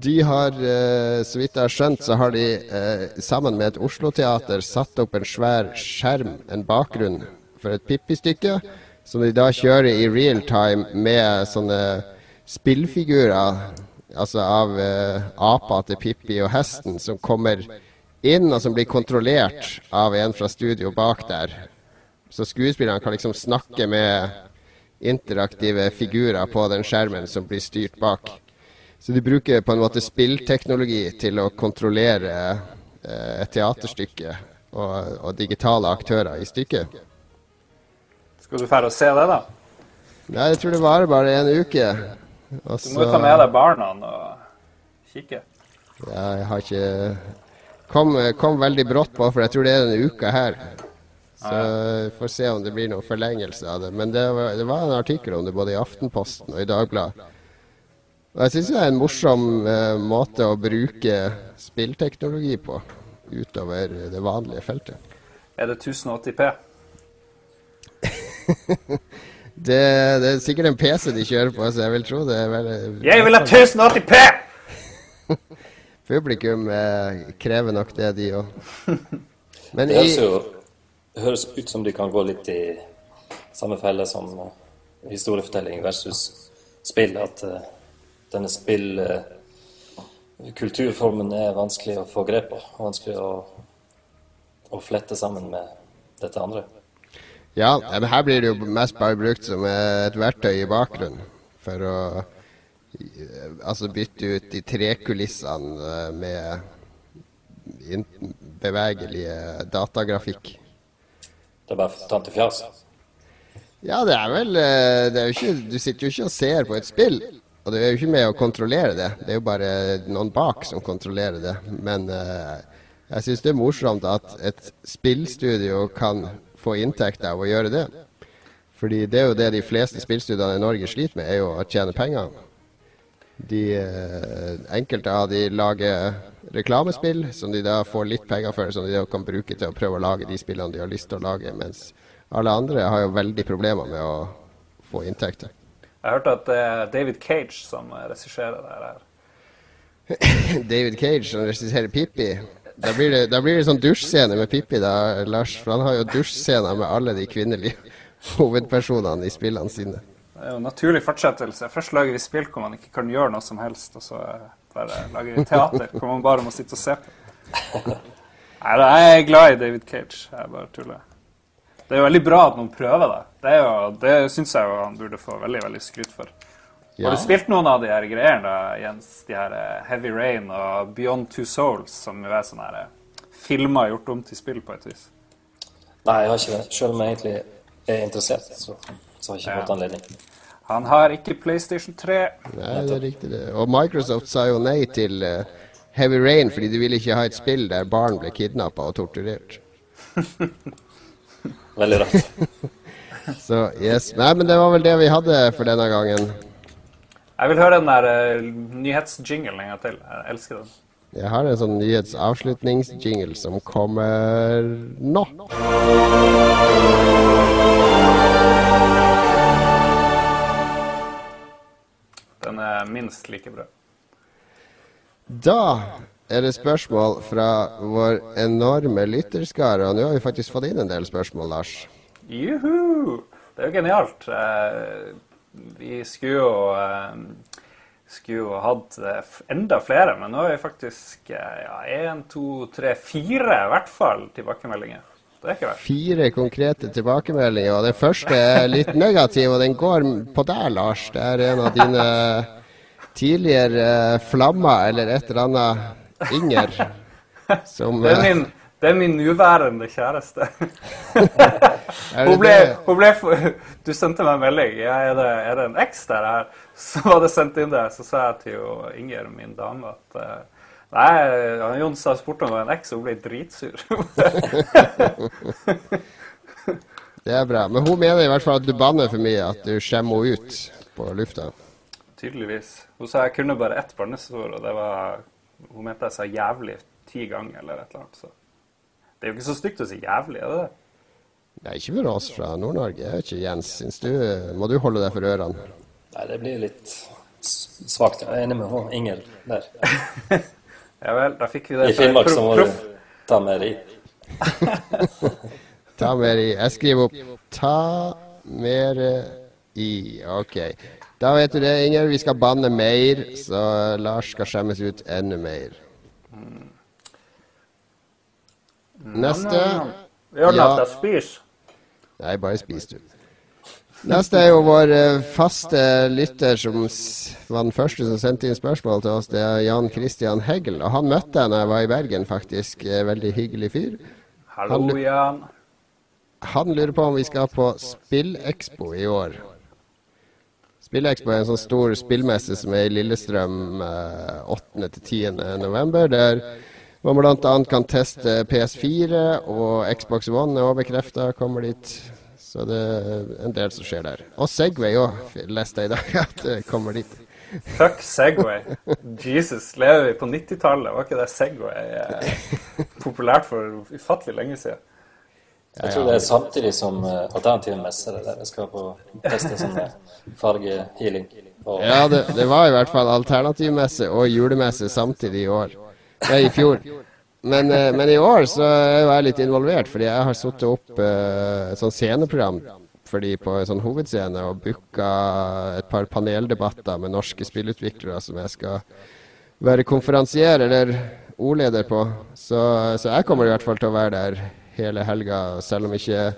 Speaker 2: De har, uh, så vidt jeg har skjønt, så har de uh, sammen med et Oslo-teater satt opp en svær skjerm, en bakgrunn, for et Pippi-stykke, som de da kjører i real time med sånne spillfigurer, altså av apa til Pippi og hesten, som kommer inn, og som blir kontrollert av en fra studio bak der. Så skuespillerne kan liksom snakke med interaktive figurer på den skjermen som blir styrt bak. Så de bruker på en måte spillteknologi til å kontrollere eh, et teaterstykke og, og, digitale aktører i stykket.
Speaker 1: Skal du dra og se det, da?
Speaker 2: Nei, jeg tror det varer bare en uke.
Speaker 1: Også... Du må ta med deg barna og kikke.
Speaker 2: Ja, jeg har ikke kom, kom, veldig brått på, for jeg tror det er denne uka her. Så vi får se om det blir noen forlengelse av det. Men det var, det var en artikkel om det både i Aftenposten og i Dagbladet. Og jeg syns det er en morsom eh, måte å bruke spillteknologi på utover det vanlige feltet.
Speaker 1: Er det 1080P?
Speaker 2: det, det, er sikkert en PC de kjører på, så jeg vil tro det er veldig
Speaker 1: Jeg vil ha 1080P!
Speaker 2: Publikum eh, krever nok det, de òg.
Speaker 3: Men det høres, jo, høres ut som de kan gå litt i samme felle som uh, historiefortelling versus spill. At uh, denne spillkulturformen uh, er vanskelig å få grep på. Vanskelig å, å flette sammen med dette andre.
Speaker 2: Ja, men her blir det jo mest bare brukt som et verktøy i bakgrunnen for å Altså bytte ut de tre kulissene med bevegelige datagrafikk.
Speaker 3: Det er bare tante fjas?
Speaker 2: Ja, det er vel eh, det er jo ikke, Du sitter jo ikke og ser på et spill. Og du er jo ikke med å kontrollere det. Det er jo bare noen bak som kontrollerer det. Men uh, jeg syns det er morsomt at et spillstudio kan få inntekt av å gjøre det. Fordi det er jo det de fleste spillstudioene i Norge sliter med, er jo å tjene penger. De, uh, enkelte av de lager reklamespill som de da får litt penger for, som de da kan bruke til å prøve å lage de spillene de har lyst til å lage. Mens alle andre har jo veldig problemer med å få inntekter.
Speaker 1: Jeg hørte at det er David Cage som regisserer det her.
Speaker 2: David Cage som regisserer Pippi? Da blir, det, da blir det sånn dusjscene med Pippi, da, Lars. For han har jo dusjscener med alle de kvinnelige hovedpersonene i spillene sine.
Speaker 1: Det er jo en naturlig fortsettelse. Først lager vi spill hvor man ikke kan gjøre noe som helst, og så bare lager vi teater hvor man bare må sitte og se på. Nei, jeg er glad i David Cage. Jeg bare tuller. Det er jo veldig bra at noen prøver det. Det, jo, det syns jeg jo han burde få veldig veldig skryt for. Ja. Har du spilt noen av de her greiene, da, Jens? De her eh, Heavy Rain og Beyond Two Souls, som jo er sånne her eh, filmer gjort om til spill på et vis?
Speaker 3: Nei, jeg har ikke det. Selv om jeg egentlig er interessert, så, så har ikke ja. fått anledning.
Speaker 1: Han har ikke PlayStation 3.
Speaker 2: Nei, det er riktig det. Og Microsoft sa jo nei til uh, Heavy Rain fordi de ville ikke ha et spill der barn ble kidnappa og torturert.
Speaker 3: Veldig rart.
Speaker 2: Så yes. Nei, men det var vel det vi hadde for denne gangen.
Speaker 1: Jeg vil høre den der uh, nyhetsjinglen en gang til. Jeg elsker den.
Speaker 2: Jeg har en sånn nyhetsavslutningsjingle som kommer nå.
Speaker 1: Den er minst like bra.
Speaker 2: Da er det spørsmål fra vår enorme lytterskare. Og nå har vi faktisk fått inn en del spørsmål, Lars.
Speaker 1: Juhu! Det er jo genialt. Eh, vi skulle jo, eh, skulle jo hatt eh, enda flere, men nå har vi faktisk én, to, tre, fire i hvert fall tilbakemeldinger. Det er ikke verst.
Speaker 2: Fire konkrete tilbakemeldinger, og den første er litt negativ, og den går på deg, Lars. Det er en av dine tidligere flammer eller et eller annet Inger.
Speaker 1: Som, det, er eh, min, det er min nåværende kjæreste. hun, ble, hun ble, du sendte meg en melding. Er, det, er det en eks der her? Så var det sendt inn der. Så sa jeg til Inger, min dame, at uh, Nei, Jon sa spurte om det var en eks, og hun ble dritsur.
Speaker 2: det er bra. Men hun mener i hvert fall at du banner for mye, at du skjemmer henne ut på lufta.
Speaker 1: Tydeligvis. Hun sa jeg kunne bare ett barnesår, og det var hun mente jeg sa 'jævlig' ti ganger eller et eller annet. Så. Det er jo ikke så stygt å si 'jævlig', er det det?
Speaker 2: Nei, ikke for oss fra Nord-Norge. Jeg vet ikke, Jens. Syns du Må du holde deg for ørene?
Speaker 3: Nei, det blir litt svakt. Jeg er enig med Ingel der.
Speaker 1: ja vel, da fikk vi det.
Speaker 3: I Finnmark så må du ta mer i.
Speaker 2: ta mer i. Jeg skriver opp 'ta mer i'. OK. Da vet du det, Inger. Vi skal banne mer, så Lars skal skjemmes ut enda mer. Neste
Speaker 1: Gjør ja. at jeg
Speaker 2: Nei, bare spis, du. Neste er jo vår eh, faste lytter, som var den første som sendte inn spørsmål til oss. Det er Jan Christian Heggel. Og han møtte jeg da jeg var i Bergen, faktisk. Eh, veldig hyggelig fyr.
Speaker 1: Hallo, han, Jan.
Speaker 2: Han lurer på om vi skal på Spillekspo i år. Spillekspo er en sånn stor spillmesse som er i Lillestrøm 8.-10. Eh, november, der man bl.a. kan teste PS4 og Xbox One er også bekrefta kommer dit. Så det er en del som skjer der. Og Segway òg, leste jeg i dag at det kommer dit.
Speaker 1: Fuck Segway. Jesus, lever vi på 90-tallet? Var ikke det Segway eh, populært for ufattelig lenge siden?
Speaker 3: Jeg tror det er samtidig som uh, alternative messer der jeg skal på teste sånn fargehealing.
Speaker 2: Ja, det, det, var i hvert fall alternativmesse og julemesse samtidig i år. Det er i fjor. Men, uh, men, i år så er jeg litt involvert, fordi jeg har satt opp uh, et sånt sceneprogram for de på en sånn hovedscene og booka et par paneldebatter med norske spillutviklere som jeg skal være konferansier eller ordleder på. Så, så jeg kommer i hvert fall til å være der hele helga, selv om ikke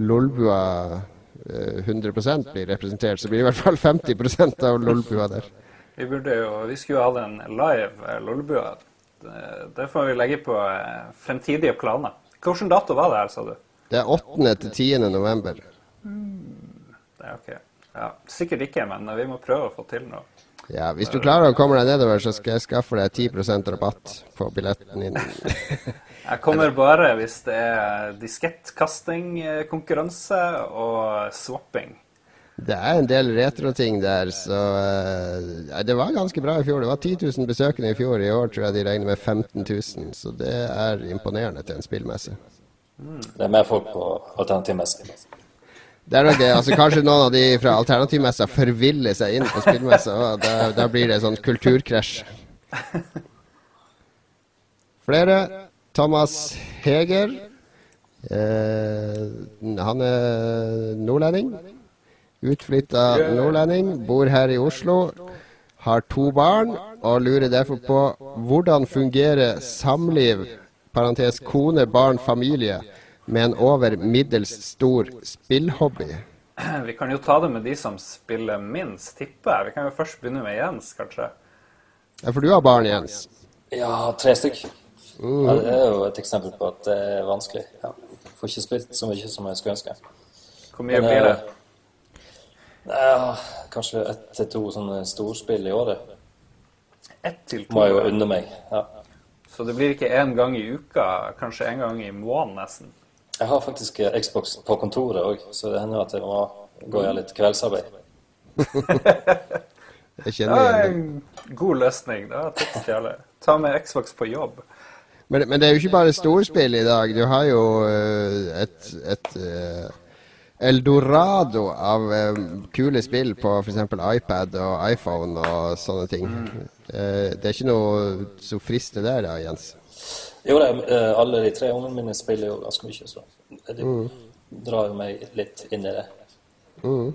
Speaker 2: Lolbua 100 eh, blir representert, så blir det i hvert fall 50% av Lolbua der.
Speaker 1: Vi burde jo, vi skulle jo hatt en live eh, Lolbua. Det får vi legge på eh, fremtidige planer. Hvilken dato var det her, sa du?
Speaker 2: Det er 8. til 10. november.
Speaker 1: Mm. Det er ok. Ja, sikkert ikke, men vi må prøve å få til noe.
Speaker 2: Ja, Hvis du klarer å komme deg nedover, så skal jeg skaffe deg 10% rabatt på billetten din.
Speaker 1: jeg kommer bare hvis det er diskettkastingkonkurranse og swapping.
Speaker 2: Det er en del retroting der, så uh, Det var ganske bra i fjor. Det var 10 000 besøkende i fjor. I år tror jeg de regner med 15 000, så det er imponerende til en spillmesse.
Speaker 3: Det er mer folk på alternativmesse.
Speaker 2: Det er nok det. Altså, kanskje noen av de fra alternativmessa forviller seg inn på spillmessa. og da, da, blir det sånn kulturkrasj. Flere. Thomas Heger. Eh, han er nordlending. Utflytta nordlending. Bor her i Oslo. Har to barn og lurer derfor på hvordan fungerer samliv, parentes kone, barn, familie med en over middels stor spillhobby?
Speaker 1: Vi kan jo ta det med de som spiller minst, tipper jeg. Vi kan jo først begynne med Jens, kanskje.
Speaker 2: Ja, For du har barn, Jens?
Speaker 3: Ja, tre stykk. Uh. Ja, det er jo et eksempel på at det er vanskelig. Ja. Får ikke spilt så mye som jeg skulle ønske.
Speaker 1: Hvor mye Men, blir det?
Speaker 3: Ja, kanskje ett til to sånne storspill i året.
Speaker 1: Ett til to?
Speaker 3: Må jeg jo unne meg. ja.
Speaker 1: Så det blir ikke én gang i uka, kanskje en gang i måneden nesten?
Speaker 3: Jeg har faktisk eh, Xbox på kontoret òg, så det hender at jeg må gå og gjøre litt kveldsarbeid.
Speaker 2: jeg kjenner
Speaker 1: ja, en god løsning. da, tips til alle. Ta med Xbox på jobb.
Speaker 2: Men, men, det er jo ikke bare storspill i dag. Du har jo uh, et, et uh, eldorado av eh, kule spill på f.eks. iPad og iPhone og sånne ting. Mm. det er ikke noe som frister der da, Jens?
Speaker 3: Jo, det, eh, alle de tre ungene mine spiller jo ganske mye, så de mm. drar jo meg litt inn i det.
Speaker 1: Mm.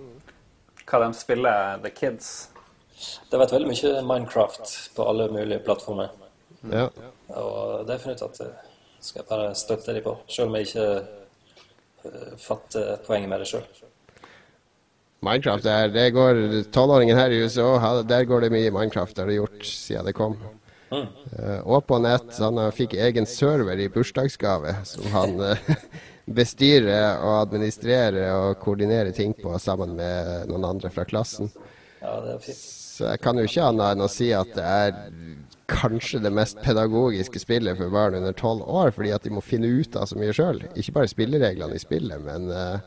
Speaker 1: Hva de spiller, The Kids?
Speaker 3: Det har vært veldig mye Minecraft på alle mulige plattformer.
Speaker 2: Ja.
Speaker 3: Og det har jeg funnet ut at jeg skal bare støtte dem på, selv om jeg ikke uh, fatter poenget med det sjøl.
Speaker 2: Minecraft, der, det går Tolvåringen her i USA, der går det mye Minecraft. Det har det gjort siden det kom. Mm. Uh, og på nett. Han fikk egen server i bursdagsgave som han bestyrer og administrerer og koordinerer ting på sammen med noen andre fra klassen.
Speaker 3: Ja, det er fint.
Speaker 2: Så jeg kan jo ikke annet enn å si at det er kanskje det mest pedagogiske spillet for barn under tolv år, fordi at de må finne ut av så mye sjøl. Ikke bare spillereglene i spillet, men, uh,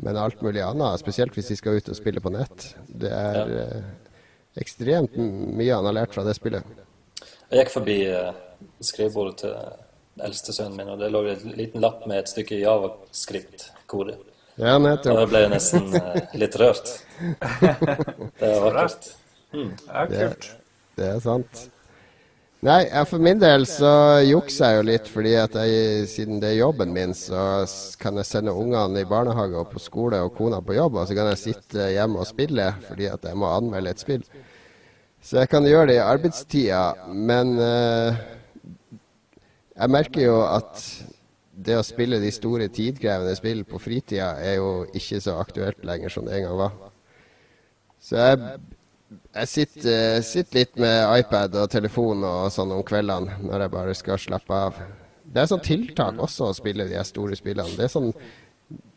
Speaker 2: men, alt mulig annet. Spesielt hvis de skal ut og spille på nett. Det er ekstremt mye han har lært fra det spillet.
Speaker 3: Jeg gikk forbi uh, skrivebordet til eldste sønnen min, og det lå en liten lapp med et stykke javascript-kode.
Speaker 2: Ja, nettopp.
Speaker 3: Da ble jeg nesten litt rørt. det er vakkert.
Speaker 1: Mm. er kult.
Speaker 2: Det, det, er sant. Nei, for min del så jukser jeg jo litt, fordi at jeg, siden det er jobben min, så kan jeg sende ungene i barnehage og på skole og kona på jobb, og så kan jeg sitte hjemme og spille fordi at jeg må anmelde et spill. Så jeg kan gjøre det i arbeidstida, men uh, jeg merker jo at det å spille de store tidkrevende spill på fritida er jo ikke så aktuelt lenger som det en gang var. Så jeg, jeg sitter, sitter, litt med iPad og telefon og sånn om kveldene når jeg bare skal slappe av. Det er sånn tiltak også å spille de store spillene. Det er sånn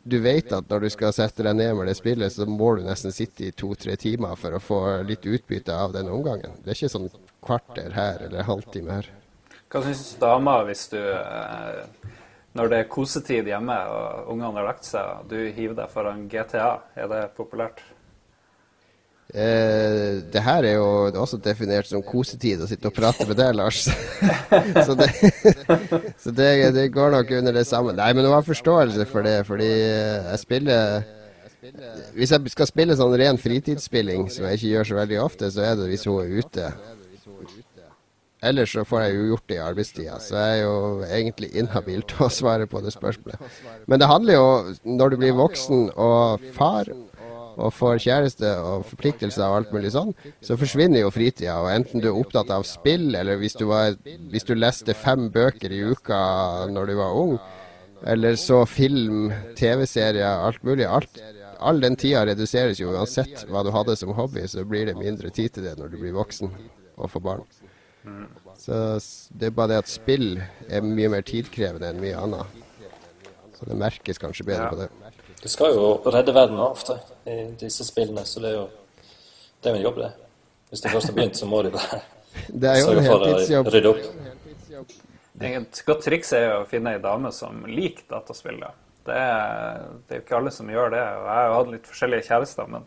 Speaker 2: du vet at når du skal sette deg ned med det spillet, så må du nesten sitte i to-tre timer for å få litt utbytte av den omgangen. Det er ikke sånn kvarter her eller halvtime her.
Speaker 1: Hva syns dama hvis du eh, Når det er kosetid hjemme og ungene har lagt seg, og du hiver deg foran GTA, er det populært?
Speaker 2: Eh, det her er jo også definert som kosetid å sitte og prate med deg, Lars. så, det, så det, det, går nok under det samme. Nei, men du har forståelse for det, fordi jeg spiller Hvis jeg skal spille sånn ren fritidsspilling, som jeg ikke gjør så veldig ofte, så er det hvis hun er ute. Ellers så får jeg jo gjort det i arbeidstida, så jeg er jo egentlig inhabil til å svare på det spørsmålet. Men det handler jo, når du blir voksen og far og får kjæreste og forpliktelser og alt mulig sånn, så forsvinner jo fritida. Og enten du er opptatt av spill, eller hvis du, var, hvis du leste fem bøker i uka når du var ung, eller så film, TV-serier, alt mulig. Alt, all den tida reduseres jo uansett hva du hadde som hobby, så blir det mindre tid til det når du blir voksen og får barn. Så det er bare det at spill er mye mer tidkrevende enn mye annet. Så det merkes kanskje bedre ja. på det.
Speaker 3: Du skal jo redde verden ofte i disse spillene, så det er jo, det er en jobb, det. Hvis det først har begynt, så må de bare
Speaker 2: sørge for å
Speaker 3: rydde opp.
Speaker 1: Et godt triks er jo å finne ei dame som liker dataspill. Det er, det er jo ikke alle som gjør det. og Jeg har jo hatt litt forskjellige kjærester, men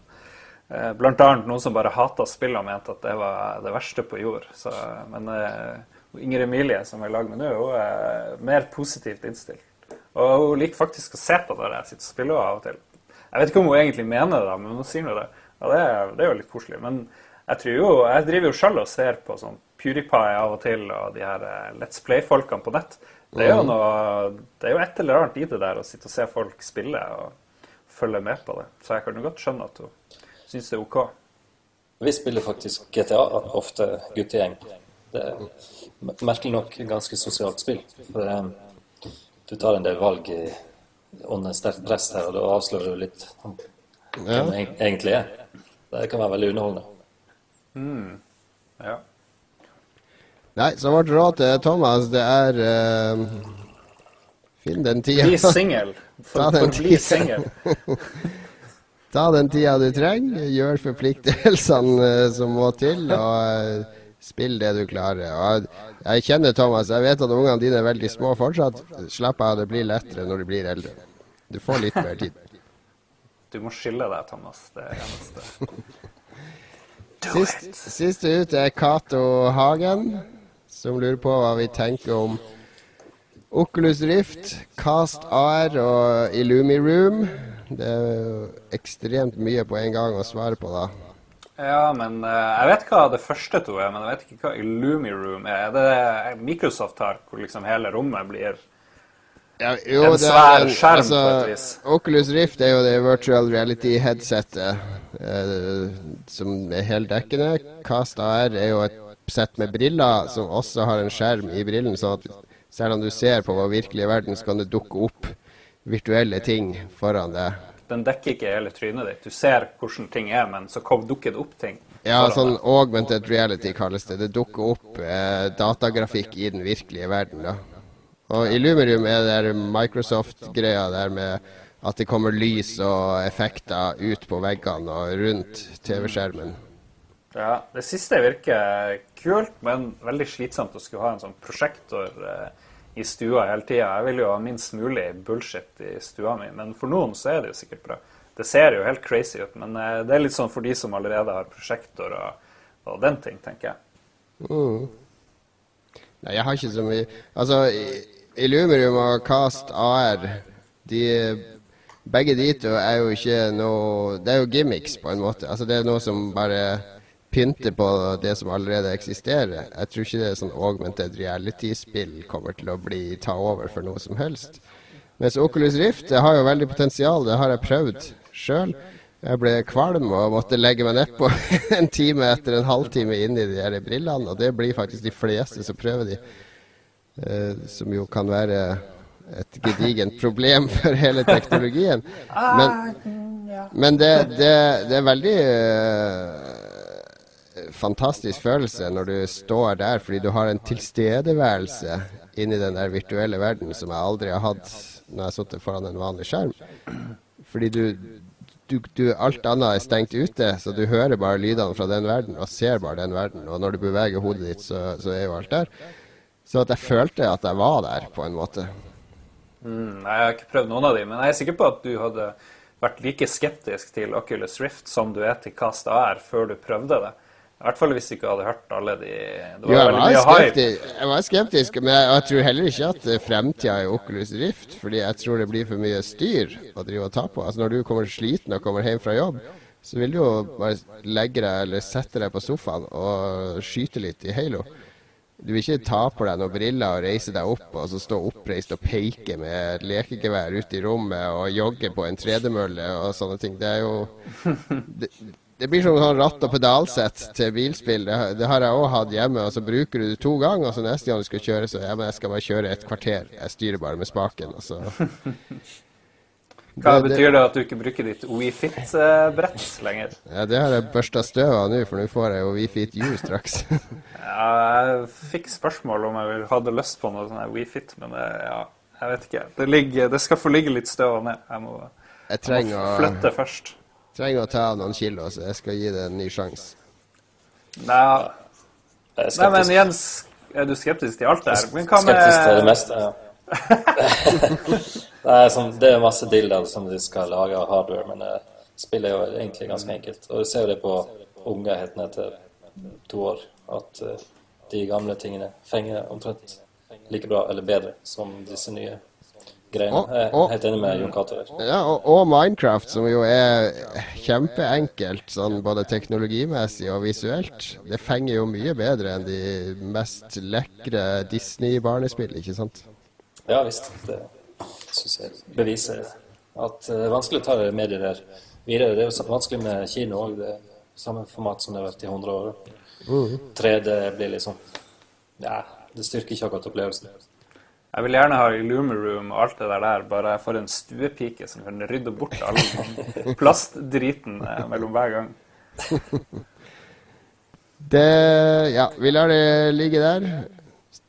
Speaker 1: eh, annet noen som bare hata spill og mente at det var det verste på jord. Så, men eh, Ingrid Emilie, som jeg er i lag med nå, hun er mer positivt innstilt. Og hun liker faktisk å se på når jeg sitter og spiller av og til. Jeg vet ikke om hun egentlig mener det, men hun sier nå det. Og det er, det er, jo litt koselig. Men jeg tror jo, jeg driver jo sjøl og ser på sånn PewDiePie av og til, og de her eh, Let's Play-folkene på nett. Det er, jo noe, det er jo et eller annet i det der å sitte og se folk spille og følge med på det. Så jeg kan jo godt skjønne at hun syns det er OK.
Speaker 3: Vi spiller faktisk GTA ofte, guttegjeng. Det er merkelig nok ganske sosialt spill. For um, du tar en del valg under sterkt press her, og da avslører du litt hvem ja. det egentlig er. Det kan være veldig underholdende.
Speaker 1: Mm. Ja.
Speaker 2: Nei, så vårt råd til Thomas, det er uh, Finn den tida.
Speaker 1: Bli singel. For, den singel.
Speaker 2: Ta den tida du trenger, gjør forpliktelsene uh, som må til, og uh, spill det du klarer. Og jeg kjenner Thomas, jeg vet at ungene dine er veldig små fortsatt. Slapp av, det blir lettere når de blir eldre. Du får litt mer tid.
Speaker 1: Du må skille deg, Thomas. Det er eneste.
Speaker 2: Sist, siste ut er Cato Hagen, som lurer på hva vi tenker om Oculus Rift, Cast AR og Illumi Room. Det er jo ekstremt mye på en gang å svare på, da.
Speaker 1: Ja, men uh, jeg vet hva det første to er, men jeg vet ikke hva Illumiroom er. Er det Microsoft har, hvor liksom hele rommet blir ja, jo, en svær er, skjerm altså, på et vis?
Speaker 2: Oculus Rift er jo det virtual reality-headsetet uh, som er heldekkende. Cast AR er jo et sett med briller som også har en skjerm i brillen, sånn at selv om du ser på vår virkelige verden, så kan det dukke opp virtuelle ting foran deg
Speaker 1: den dekker ikke hele trynet ditt. Du ser hvordan ting er, men så dukker det opp ting.
Speaker 2: Ja, sånn augmented reality kalles det. Det dukker opp eh, datagrafikk i den virkelige verden. da. Og Illumerium er der Microsoft-greia der med at det kommer lys og effekter ut på veggene og rundt TV-skjermen.
Speaker 1: Ja, det siste virker kult, men veldig slitsomt å skulle ha en sånn prosjektor. Eh, i stua hele tida. Jeg vil jo ha minst mulig bullshit i stua mi, men for noen så er det jo sikkert bra. Det ser jo helt crazy ut, men eh, det er litt sånn for de som allerede har prosjektor og, og den ting, tenker jeg.
Speaker 2: Mm. Nei, jeg har ikke så mye Altså, Illumerium og Cast AR, de Begge de to er jo ikke noe Det er jo gimmicks, på en måte. Altså, det er noe som bare pynte på det som allerede eksisterer. Jeg tror ikke det er sånn augmented reality-spill kommer til å bli ta over for noe som helst. Mens Oculus Rift det har jo veldig potensial, det har jeg prøvd sjøl. Jeg ble kvalm og måtte legge meg nedpå en time etter en halvtime inn i de her brillene. Og det blir faktisk de fleste som prøver de. Uh, som jo kan være et gedigent problem for hele teknologien. Men, men det, det, det, er veldig uh, fantastisk følelse når du står der, fordi du har en tilstedeværelse inni den der virtuelle verden som jeg aldri har hatt når jeg har sittet foran en vanlig skjerm. Fordi du, du, du, alt annet er stengt ute, så du hører bare lydene fra den verden og ser bare den verden. Og når du beveger hodet ditt, så, så er jo alt der. Så jeg følte at jeg var der, på en måte.
Speaker 1: Mm, jeg har ikke prøvd noen av dem, men jeg er sikker på at du hadde vært like skeptisk til Oculus Rift som du er til Cast AR før du prøvde det. I hvert fall hvis du ikke hadde hørt alle de Det
Speaker 2: var jo, veldig mye skeptisk, Jeg var skeptisk, men jeg, jeg, tror heller ikke at fremtida er Oculus Rift. Fordi jeg tror det blir for mye styr å drive og ta på. Altså Når du kommer sliten og kommer hjem fra jobb, så vil du jo bare legge deg eller sette deg på sofaen og skyte litt i Halo. Du vil ikke ta på deg noen briller og reise deg opp og så stå oppreist og peke med lekegevær ute i rommet og jogge på en tredemølle og sånne ting. Det er jo det, det blir som sånn ratt- og pedalsett til bilspill. Det, det har jeg òg hatt hjemme. og Så bruker du det to ganger, og så neste gang du skal kjøre, så ja, men jeg skal bare kjøre et kvarter. Jeg styrer bare med spaken. og så...
Speaker 1: Hva det, betyr det at du ikke bruker ditt WeFit-brett lenger?
Speaker 2: Ja, Det har jeg børsta støv av nå, for nå får jeg jo WeFit U straks.
Speaker 1: ja, jeg fikk spørsmål om jeg hadde lyst på noe sånn WeFit, men det, ja, jeg vet ikke. Det, ligger, det skal få ligge litt støv ned. Jeg må
Speaker 2: jeg jeg må
Speaker 1: Flytte først.
Speaker 2: Trenger å ta av noen kilo, så jeg skal gi det en ny sjanse.
Speaker 1: Nei, nei, men. Jens, er du skeptisk til alt det her? Men hva
Speaker 3: Skeptisk til det meste, ja. det, er sånn, det er masse dildoer som de skal lage av hardware, men eh, spillet er jo egentlig ganske enkelt. Og du ser jo det på unger helt ned til to år, at eh, de gamle tingene fenger omtrent like bra eller bedre som disse nye greiene. Jeg er helt enig med Jon Cato der.
Speaker 2: Ja, og, og Minecraft, som jo er kjempeenkelt sånn både teknologimessig og visuelt. Det fenger jo mye bedre enn de mest lekre Disney-barnespill, ikke sant?
Speaker 3: Ja visst. Det syns jeg beviser at eh, det er vanskelig å ta medier der videre. Det er jo vanskelig med kino òg. Det er samme format som det har vært i 100 år. 3D blir liksom Ja, det styrker ikke akkurat opplevelsen.
Speaker 1: Jeg vil gjerne ha Illumiroom og alt det der der, bare for en stuepike som kan rydde bort all plastdriten eh, mellom hver gang.
Speaker 2: Det Ja, vi lar det ligge der.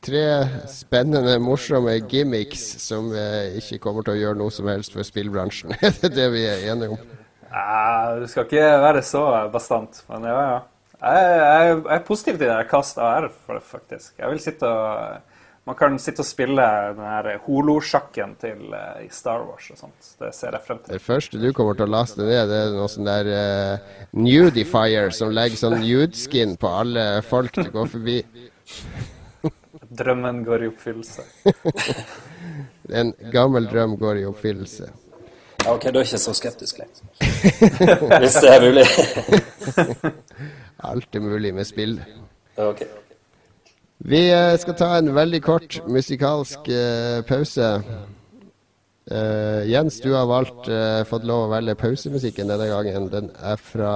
Speaker 2: Tre spennende, morsomme gimmicks som eh, ikke kommer til å gjøre noe som helst for spillbransjen. det er det vi er enige om.
Speaker 1: Ja, Du skal ikke være så bastant, men ja, ja. Jeg, jeg, jeg er positiv til det her kast AR, for det, faktisk. Jeg vil sitte og Man kan sitte og spille den her holosjakken til uh, i Star Wars og sånt. Det ser jeg frem til.
Speaker 2: Det første du kommer til å laste ned, det er noe sånn der uh, nudifier som legger sånn nude-skin på alle folk du går forbi.
Speaker 1: Drømmen går i oppfyllelse.
Speaker 2: En gammel drøm går i oppfyllelse.
Speaker 3: Ja, ok, du er ikke så skeptisk lenger. Hvis det er mulig.
Speaker 2: Alt er mulig med spill.
Speaker 3: Okay. ok.
Speaker 2: Vi eh, skal ta en veldig kort musikalsk eh, pause. Uh, Jens, du har valgt, uh, fått lov å velge pausemusikken denne gangen. Den er fra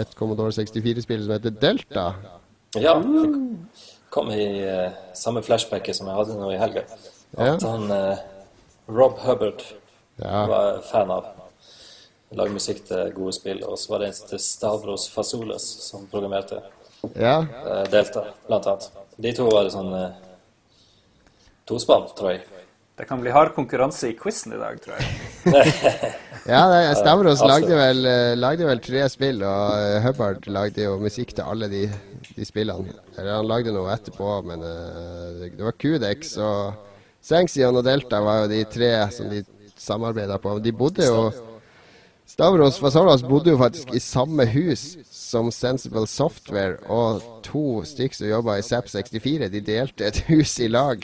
Speaker 2: et Commodore 64-spill som heter Delta.
Speaker 3: Ja, det kom i uh, samme flashbacket som jeg hadde nå i helga.
Speaker 2: Ja.
Speaker 3: At han eh, Rob Hubbard
Speaker 2: Ja.
Speaker 3: var fan av. lagde musikk til gode spill. Og så var det en som het Stavros Fasoles som programmerte
Speaker 2: ja.
Speaker 3: Delta, blant annet. De to var sånn eh, tospann, tror jeg.
Speaker 1: Det kan bli hard konkurranse i quizen i dag, tror jeg.
Speaker 2: Ja, det, Stavros lagde vel, eh, lagde vel tre spill, og eh, Hubbard lagde jo musikk til alle de, de spillene. Eller han lagde noe etterpå, men uh, det var Kudex og Sengsion og Delta var jo de tre som de samarbeida på. De bodde jo Stavros Fasolas bodde jo faktisk i samme hus som Sensible Software, og to stykker som jobba i SAP 64, de delte et hus i lag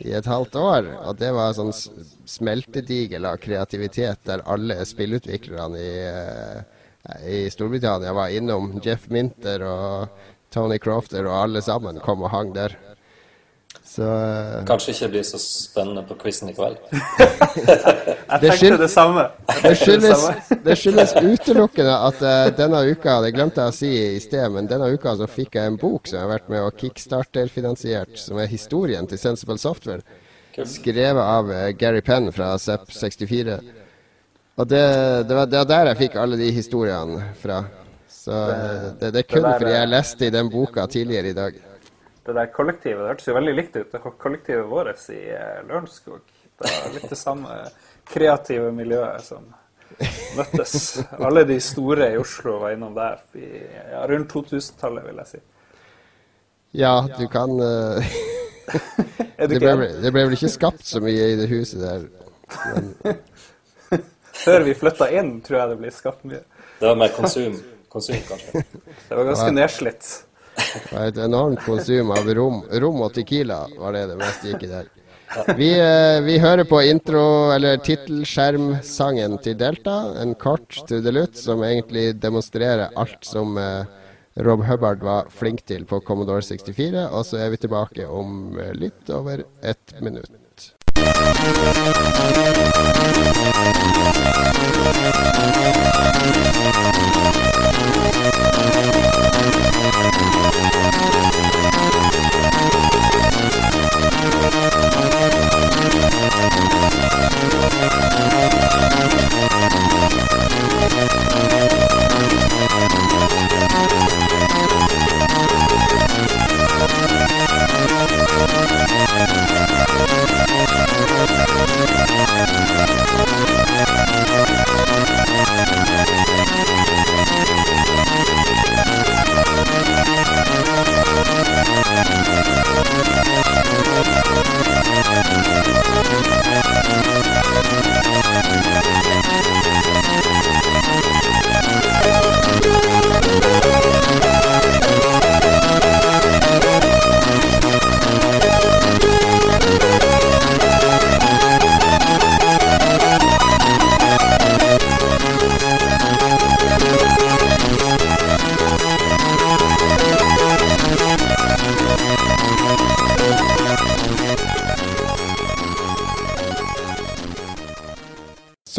Speaker 2: i et halvt år. Og det var sånn smeltedigel av kreativitet der alle spillutviklerne i, eh, i Storbritannia var innom. Jeff Minter og Tony Crofter og alle sammen kom og hang der. Så eh,
Speaker 3: Kanskje ikke blir så spennende på quizen i kveld.
Speaker 1: Jeg tenkte det samme.
Speaker 2: Det skyldes, det skyldes utelukkende at uh, denne uka, det glemte jeg å si i sted, men denne uka så fikk jeg en bok som jeg har vært med og kickstarter-finansiert, som er historien til Sensible Software. Skrevet av uh, Gary Penn fra ZEP 64. Og det, det, var, det var der jeg fikk alle de historiene fra. Så det, det er kun fordi jeg leste i den boka tidligere i dag.
Speaker 1: Det der kollektivet det hørtes jo veldig likt ut. Det kollektivet vårt i eh, Lørenskog. Det er litt det samme kreative miljøet som møttes. Alle de store i Oslo var innom der i, ja, rundt 2000-tallet, vil jeg si.
Speaker 2: Ja, du kan uh,
Speaker 1: Er du
Speaker 2: det, ble, det ble vel ikke skapt så mye i det huset der.
Speaker 1: Før vi flytta inn, tror jeg det ble skapt mye.
Speaker 3: Det var mer konsum, konsum kanskje.
Speaker 1: Det var ganske nedslitt
Speaker 2: var Et enormt konsum av rom, rom og Tequila var det det meste gikk i der. Vi, eh, vi hører på intro- eller tittelskjermsangen til Delta, en kort trudelutt som egentlig demonstrerer alt som eh, Rob Hubbard var flink til på Commodore 64. Og så er vi tilbake om eh, litt over ett minutt.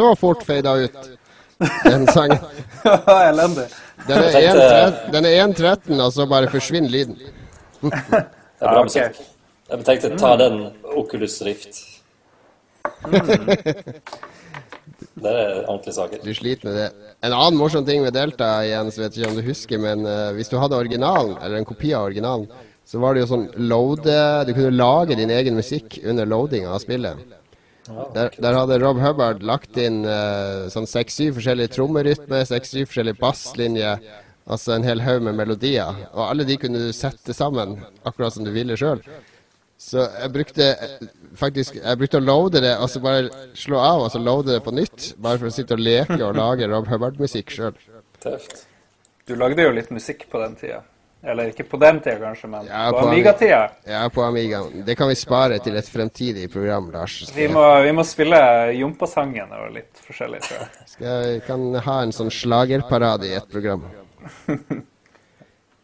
Speaker 2: Så fort fada ut, den sangen.
Speaker 1: Elendig.
Speaker 2: Den er 1.13, den er 1.13, og så bare forsvinner lyden.
Speaker 3: Det er bra musikk. Jeg tenkte ta den Oculus Rift. Det er ordentlige saker.
Speaker 2: Du sliter med det. En annen morsom ting med Delta, Jens, vet ikke om du husker, men uh, hvis du hadde originalen, eller en kopi av originalen, så var det jo sånn loade Du kunne lage din egen musikk under loadinga av spillet. Der, der hadde Rob Hubbard lagt inn uh, sånn seks-syv forskjellige trommerytmer, seks-syv forskjellige basslinjer, altså en hel haug med melodier. Og alle de kunne du sette sammen akkurat som du ville sjøl. Så jeg brukte faktisk Jeg brukte å loade det, altså bare slå av og så loade det på nytt. Bare for å sitte og leke og lage Rob Hubbard-musikk sjøl.
Speaker 3: Tøft.
Speaker 1: Du lagde jo litt musikk på den tida. Eller ikke på den tida, kanskje, men
Speaker 2: Ja,
Speaker 1: på
Speaker 2: på
Speaker 1: Amiga-tida.
Speaker 2: Ja, på Amigaen. Det kan vi spare til et fremtidig program, Lars.
Speaker 1: Vi må, vi må spille Jompasangen og litt forskjellig, tror jeg.
Speaker 2: Skal, kan ha en sånn slagerparade i et program.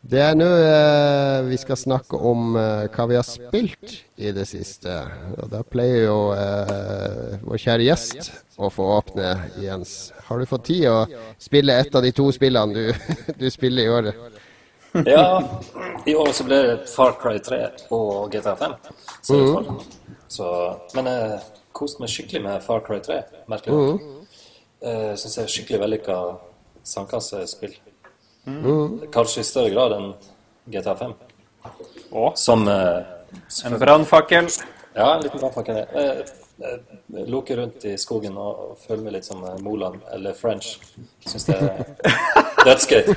Speaker 2: Det er nå eh, vi skal snakke om eh, hva vi har spilt i det siste. Og da pleier jo eh, vår kjære gjest å få åpne, Jens. Har du fått tid å spille et av de to spillene du, du spiller i året?
Speaker 3: Ja, i år så ble det Far Cry 3 og GTA 5. Så, så, men jeg koste meg skikkelig med Far Cry 3, merkelig nok. Uh, Syns jeg er skikkelig vellykka sandkassespill. Kanskje i større grad enn GTA 5.
Speaker 1: Og
Speaker 3: Som eh,
Speaker 1: en brannfakkel.
Speaker 3: Ja, en liten brannfakkel. Jeg, jeg rundt i skogen og, følge meg litt som eh, Moland eller French. Syns det er dødsgøy.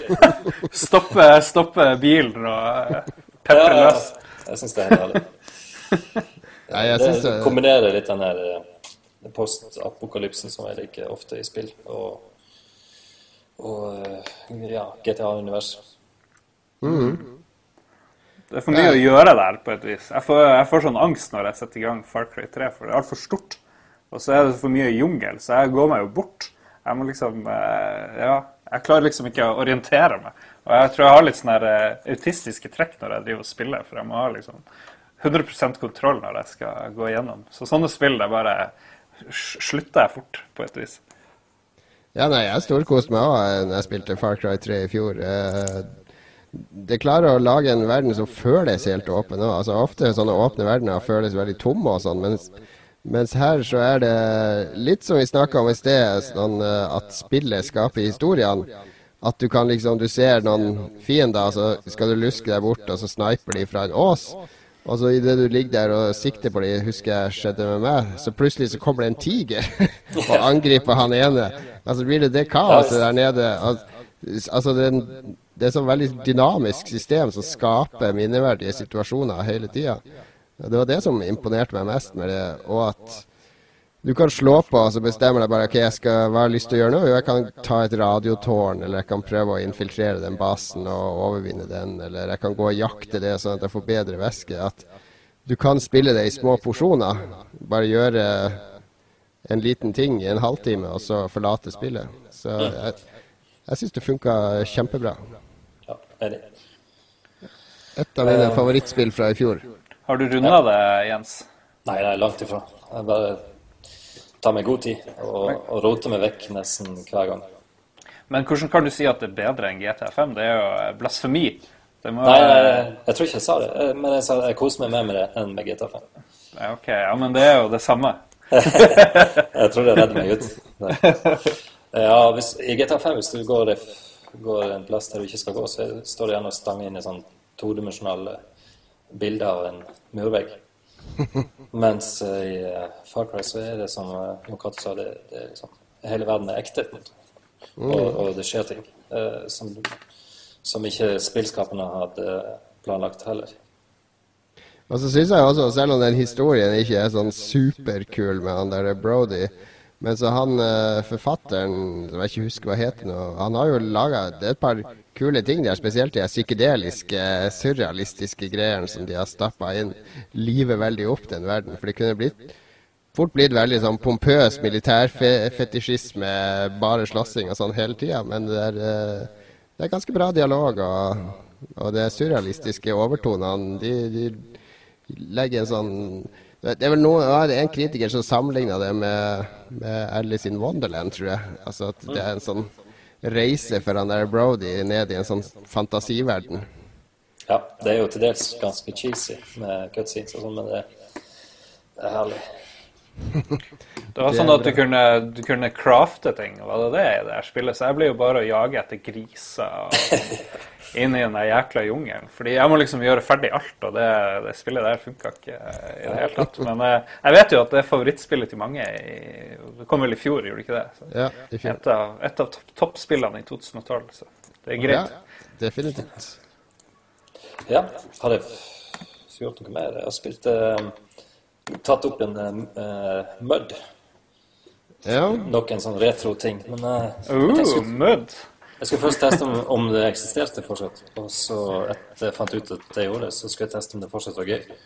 Speaker 1: Stoppe, stoppe bilen og eh, pepre
Speaker 3: Ja, ja, jeg syns det er herlig.
Speaker 2: Ja, jeg
Speaker 3: det
Speaker 2: det,
Speaker 3: kombinerer litt den her eh, post-apokalypsen som jeg liker ofte i spill, og, og eh, ja, GTA-universet.
Speaker 1: Det er for mye å gjøre der, på et vis. Jeg får, jeg får sånn angst når jeg setter i gang Far Cry 3, for det er altfor stort. Og så er det for mye jungel, så jeg går meg jo bort. Jeg må liksom eh, Ja, jeg klarer liksom ikke å orientere meg. Og jeg tror jeg har litt sånne eh, autistiske trekk når jeg driver og spiller, for jeg må ha liksom 100% kontroll når jeg skal gå igjennom. Så sånne spill, det bare slutter jeg fort, på et vis.
Speaker 2: Ja, nei, jeg storkoste meg òg når jeg spilte Far Cry 3 i fjor. Det klarer å lage en verden som føles helt åpen òg. Altså, ofte sånne åpne verdener føles veldig tomme og sånn, mens, mens her så er det litt som vi snakka om i sted, sånn eh, at spillet skaper historiene. At du kan liksom Du ser noen fiender, så skal du luske deg bort, og så sniper de fra en ås. Og så idet du ligger der og sikter på de, husker jeg skjedde med meg, så plutselig så kommer det en tiger og angriper han ene. Altså blir det det kaoset der nede. Altså, Altså det, er en- det er et sånn veldig dynamisk system som skaper minneverdige situasjoner hele tida. Det var det som imponerte meg mest med det, og at du kan slå på og så bestemmer deg bare ok, jeg skal, hva har jeg lyst til å gjøre nå. Jo, jeg kan ta et radiotårn, eller jeg kan prøve å infiltrere den basen og overvinne den, eller jeg kan gå og jakte det sånn at jeg får bedre væske. At du kan spille det i små porsjoner. Bare gjøre en liten ting i en halvtime, og så forlate spillet. Så jeg, jeg syns det funka kjempebra.
Speaker 3: Enig.
Speaker 2: Et av mine favorittspill fra i fjor.
Speaker 1: Har du runda det, Jens?
Speaker 3: Nei, det er langt ifra. Jeg bare tar meg god tid og, og roter meg vekk nesten hver gang.
Speaker 1: Men hvordan kan du si at det er bedre enn GTA5? Det er jo eh, blasfemi. Det må,
Speaker 3: Nei, nei, jeg tror ikke jeg sa det, eh, men jeg sa jeg koser meg mer med det enn med GTA 5.
Speaker 1: Ok, ja, men det er jo det samme.
Speaker 3: Jeg tror det redder meg ut. Ja, hvis, I GTA 5, hvis du går, går en plass der du ikke skal gå, så står det gjerne og stanger inn i sånn todimensjonale bilder av en murvegg. Mens eh, i eh, Far Cry så er det som eh, Jon Cato sa, det, det er liksom, hele verden er ekte. måte. Og, og det skjer ting eh, som, som ikke spillskaperne hadde planlagt heller.
Speaker 2: Og så syns jeg også, selv om den historien ikke er sånn superkul med han der Brody Men så han eh, forfatteren, som jeg ikke husker hva heter nå, han har jo laga et par kule ting der, spesielt de psykedeliske, surrealistiske greiene som de har stappa inn. Livet veldig opp den verden. For det kunne blitt fort blitt veldig sånn pompøs militærfetisjisme, bare slåssing og sånn hele tida. Men det er, eh, det er ganske bra dialog, og, og det surrealistiske overtonene de, de legger en sånn Det er vel noen, ja, det er en kritiker som sammenligna det med, med Alice in Wonderland, tror jeg. Altså at det er en sånn reise for han der Brody ned i en sånn fantasiverden.
Speaker 3: Ja, det er jo til dels ganske cheesy med cutscenes og sånn, men det, det er herlig.
Speaker 1: Det var sånn at du kunne, du kunne crafte ting, var det det i det spillet? Så jeg blir jo bare å jage etter griser og inn i den der jækla jungelen. Fordi jeg må liksom gjøre ferdig alt, og det, det spillet der funka ikke i det hele tatt. Men eh, jeg vet jo at det er favorittspillet til mange. I, det kom vel i fjor, gjorde det ikke det? Så
Speaker 2: Ja, i fjor.
Speaker 1: et av, et av topp- toppspillene i 2012, så det er greit.
Speaker 2: Ja, definitivt.
Speaker 3: Ja, har jeg gjort noe mer? Jeg har spilt uh, Tatt opp en uh, Mud.
Speaker 2: Ja.
Speaker 3: Nok en sånn retro-ting. Men
Speaker 1: uh,
Speaker 3: Uh,
Speaker 1: mud.
Speaker 3: Jeg skulle først teste om, om det eksisterte fortsatt. Og så, etter jeg fant ut at det gjorde det, så skulle jeg teste om det fortsatt var gøy.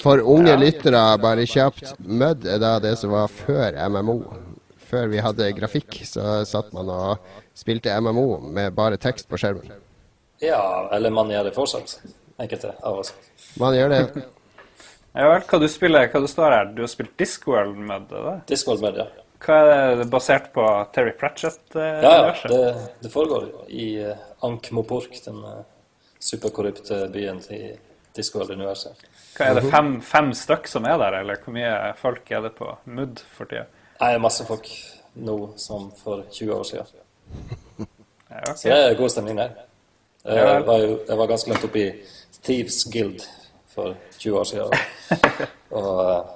Speaker 2: For unge lyttere, bare kjapt. Mud er da det som var før MMO. Før vi hadde grafikk, så satt man og spilte MMO med bare tekst på skjermen.
Speaker 3: Ja, eller man gjør det fortsatt. Enkelte av oss.
Speaker 2: Man gjør det.
Speaker 1: Ja vel, hva du spiller, hva du står her? Du har spilt Discworld Mud, er det?
Speaker 3: Discworld med ja.
Speaker 1: Hva er det basert på Terry Pratchett? Eh,
Speaker 3: Ja, ja. Det, det foregår i uh, Ankh-Mopork, den uh, superkorrupte byen i Discord-universet.
Speaker 1: Hva er det, fem, fem stykk som er der, eller hvor mye folk er det på Mud for tida?
Speaker 3: Det er masse folk nå som for 20 år siden.
Speaker 1: Ja.
Speaker 3: Så det er god stemning der. Jeg var, jo, jeg var ganske langt oppe i Thieves Guild for 20 år siden. Og uh,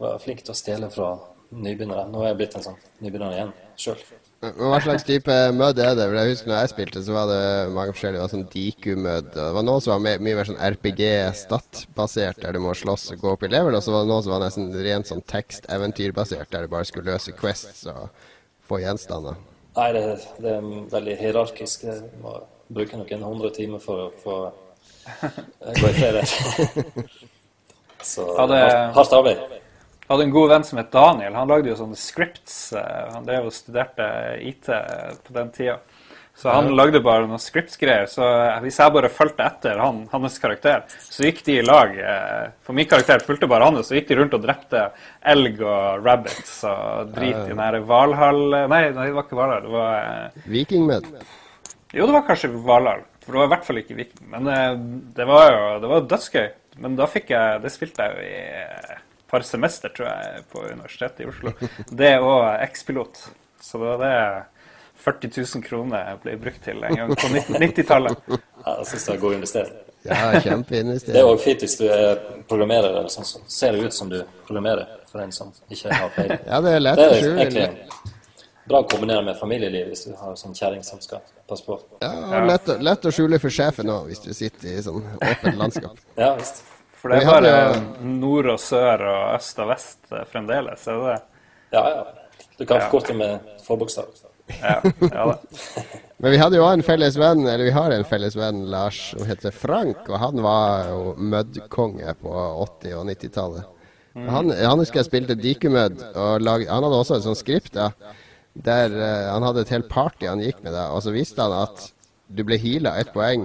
Speaker 3: var flink til å stjele fra nybegynnere. Nå er jeg blitt en sånn nybegynner igjen sjøl.
Speaker 2: Hva slags type mud er det? Jeg husker når jeg spilte, så var det mange forskjellige. Det var sånn Diku-mud. Det var noe som var mer, mye mer sånn RPG-stat-basert, der du må slåss og gå opp i level. Og så var det noe som var nesten rent sånn tekst-eventyrbasert, der du bare skulle løse quests og få gjenstander.
Speaker 3: Nei, det, det er veldig hierarkisk. Jeg må bruke noen hundre timer for å få eh, gå i ferie. Så
Speaker 1: Ja, det-
Speaker 3: hardt, hardt arbeid.
Speaker 1: Jeg hadde en god venn som het Daniel. Han lagde jo sånne scripts. eh, Han drev og studerte IT på den tida. Så han lagde bare noen scripts-greier. Så hvis jeg bare fulgte etter han, hans karakter, så gikk de i lag. eh, For min karakter fulgte bare han, så gikk de rundt og drepte elg og rabbits og drit i den her Valhall Nei, nei, det var ikke Valhall. Det var
Speaker 2: Vikingmed.
Speaker 1: Jo, det var kanskje Valhall. For det var i hvert fall ikke Viking. Men eh, det var jo det var dødsgøy. Men da fikk jeg Det spilte jeg jo i eh, par semester, tror jeg, på Universitetet i Oslo. Det og X-pilot. Så det var det 40 000 kroner ble brukt til en gang på 90-tallet.
Speaker 3: Ja, jeg syns det er god investering.
Speaker 2: Ja,
Speaker 3: Det er
Speaker 2: kjempeinvestering.
Speaker 3: òg fint hvis du er programmerer, eller sånn, så ser det ut som du programmerer, for en som ikke har peiling.
Speaker 2: Ja, det er lett
Speaker 3: Det
Speaker 2: å
Speaker 3: er
Speaker 2: skjule.
Speaker 3: egentlig bra å kombinere med familieliv hvis du har sånn kjerring som skal passe på.
Speaker 2: Ja, og lett, lett å skjule for sjefen òg, hvis du sitter i sånn åpent landskap.
Speaker 3: Ja visst.
Speaker 1: For det er bare
Speaker 2: hadde
Speaker 1: nord og sør og øst og vest eh, fremdeles. Er det det?
Speaker 3: Ja, ja. Du kan
Speaker 1: Ja.
Speaker 3: forkorte med forbokstav.
Speaker 1: Ja, ja da.
Speaker 2: Men vi hadde jo en felles venn, eller vi har en felles venn, Lars, som heter Frank. Og han var jo møddkonge på 80- og 90-tallet. Han, han husker jeg spilte Dikumødd, og lag, han hadde også et sånt skript da, der uh, han hadde et helt party han gikk med da, og så visste han at du ble heala ett poeng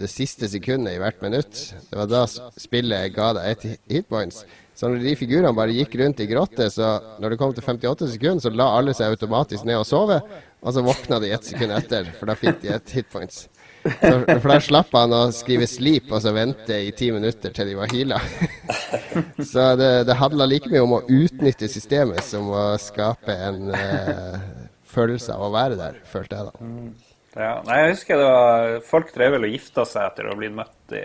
Speaker 2: det siste sekundet i hvert minutt. Det var da spillet ga deg ett hit- hitpoints. Så når de figurene bare gikk rundt i grotte, så når det kom til 58 sekunder, så la alle seg automatisk ned og sove, og så våkna de ett sekund etter, for da fikk de et hitpoints. Så, for da slapp han å skrive 'sleep' og så vente i ti minutter til de var heala. så det, det handla like mye om å utnytte systemet som å skape en eh, følelse av å være der, følte jeg da.
Speaker 1: Ja, nei, jeg husker det var Folk drev vel og gifta seg etter å ha blitt møtt i,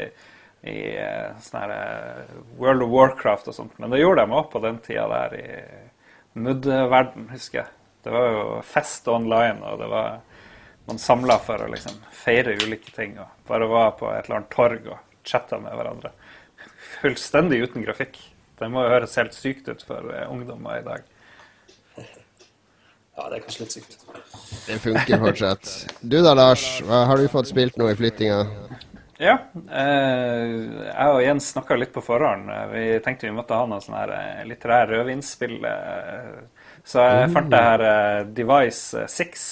Speaker 1: i eh, sånn her eh, World of Warcraft og sånt. Men det gjorde de òg på den tida der i Mud-verden, husker jeg. Det var jo fest online, og det var Man samla for å liksom feire ulike ting og bare var på et eller annet torg og chatta med hverandre. Fullstendig uten grafikk. Det må jo høres helt sykt ut for eh, ungdommer i dag.
Speaker 3: Ja, det er kanskje litt sykt.
Speaker 2: Det funker fortsatt. Du da, Lars. Hva, har du fått spilt nå i flyttinga?
Speaker 1: Ja. Eh, jeg og Jens snakka litt på forhånd. Vi tenkte vi måtte ha noe sånn her eh, litterær rødvinsspill. Eh, så jeg fant det her eh, Device 6,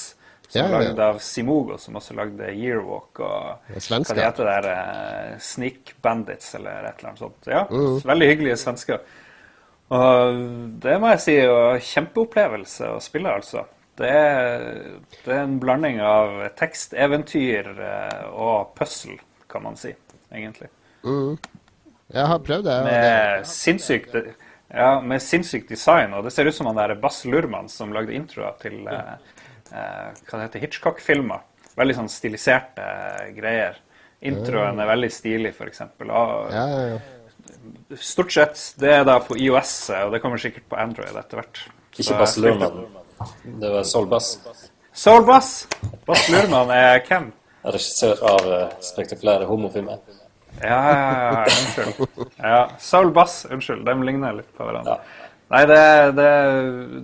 Speaker 1: Som
Speaker 2: Ja,
Speaker 1: er lagd av Simogo, som også lagde Yearwalk og
Speaker 2: Det
Speaker 1: hva det heter der, Sneak Bandits eller et eller annet sånt. Ja,
Speaker 2: Mm.
Speaker 1: Veldig hyggelige svensker. Og det må jeg si er kjempeopplevelse å spille, altså. Det er, det er en blanding av tekst, eventyr eh, og puzzle, kan man si, egentlig.
Speaker 2: Jeg har prøvd det.
Speaker 1: Med sinnssykt, ja, med sinnssykt design. Og det ser ut som han der Bass Lurman som lagde introa til eh, eh, hva det heter, Hitchcock-filmer. Veldig sånn stiliserte eh, greier. Introen er veldig stilig, f.eks. Og
Speaker 2: ja, ja, ja.
Speaker 1: Stort sett det er da på IOS, og det kommer sikkert på Android etter hvert.
Speaker 3: Ikke Lurman. Det var Solbass. Bass.
Speaker 1: Soul Bass! Lurman er hvem?
Speaker 3: Regissør av eh, spektakulære homofilmer.
Speaker 1: Ja, ja, ja, unnskyld. Ja, Saul Bass, unnskyld. De ligner litt på hverandre.
Speaker 3: Ja.
Speaker 1: Nei, det, det,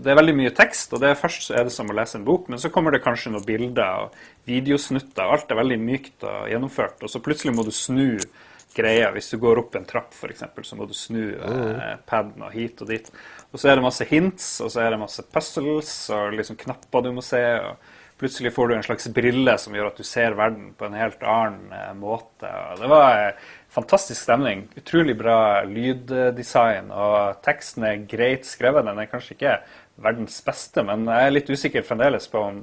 Speaker 1: det er veldig mye tekst, og det er først så er det som å lese en bok, men så kommer det kanskje noen bilder og videosnutter, og alt er veldig mykt og gjennomført, og så plutselig må du snu greia. Hvis du går opp en trapp, f.eks., så må du snu eh, paden og hit og dit. Og så er det masse hints, og så er det masse puzzles og liksom knapper du må se. og Plutselig får du en slags brille som gjør at du ser verden på en helt annen eh, måte. Og det var eh, fantastisk stemning. Utrolig bra lyddesign, og teksten er greit skrevet. Den er kanskje ikke verdens beste, men jeg er litt usikker fremdeles på om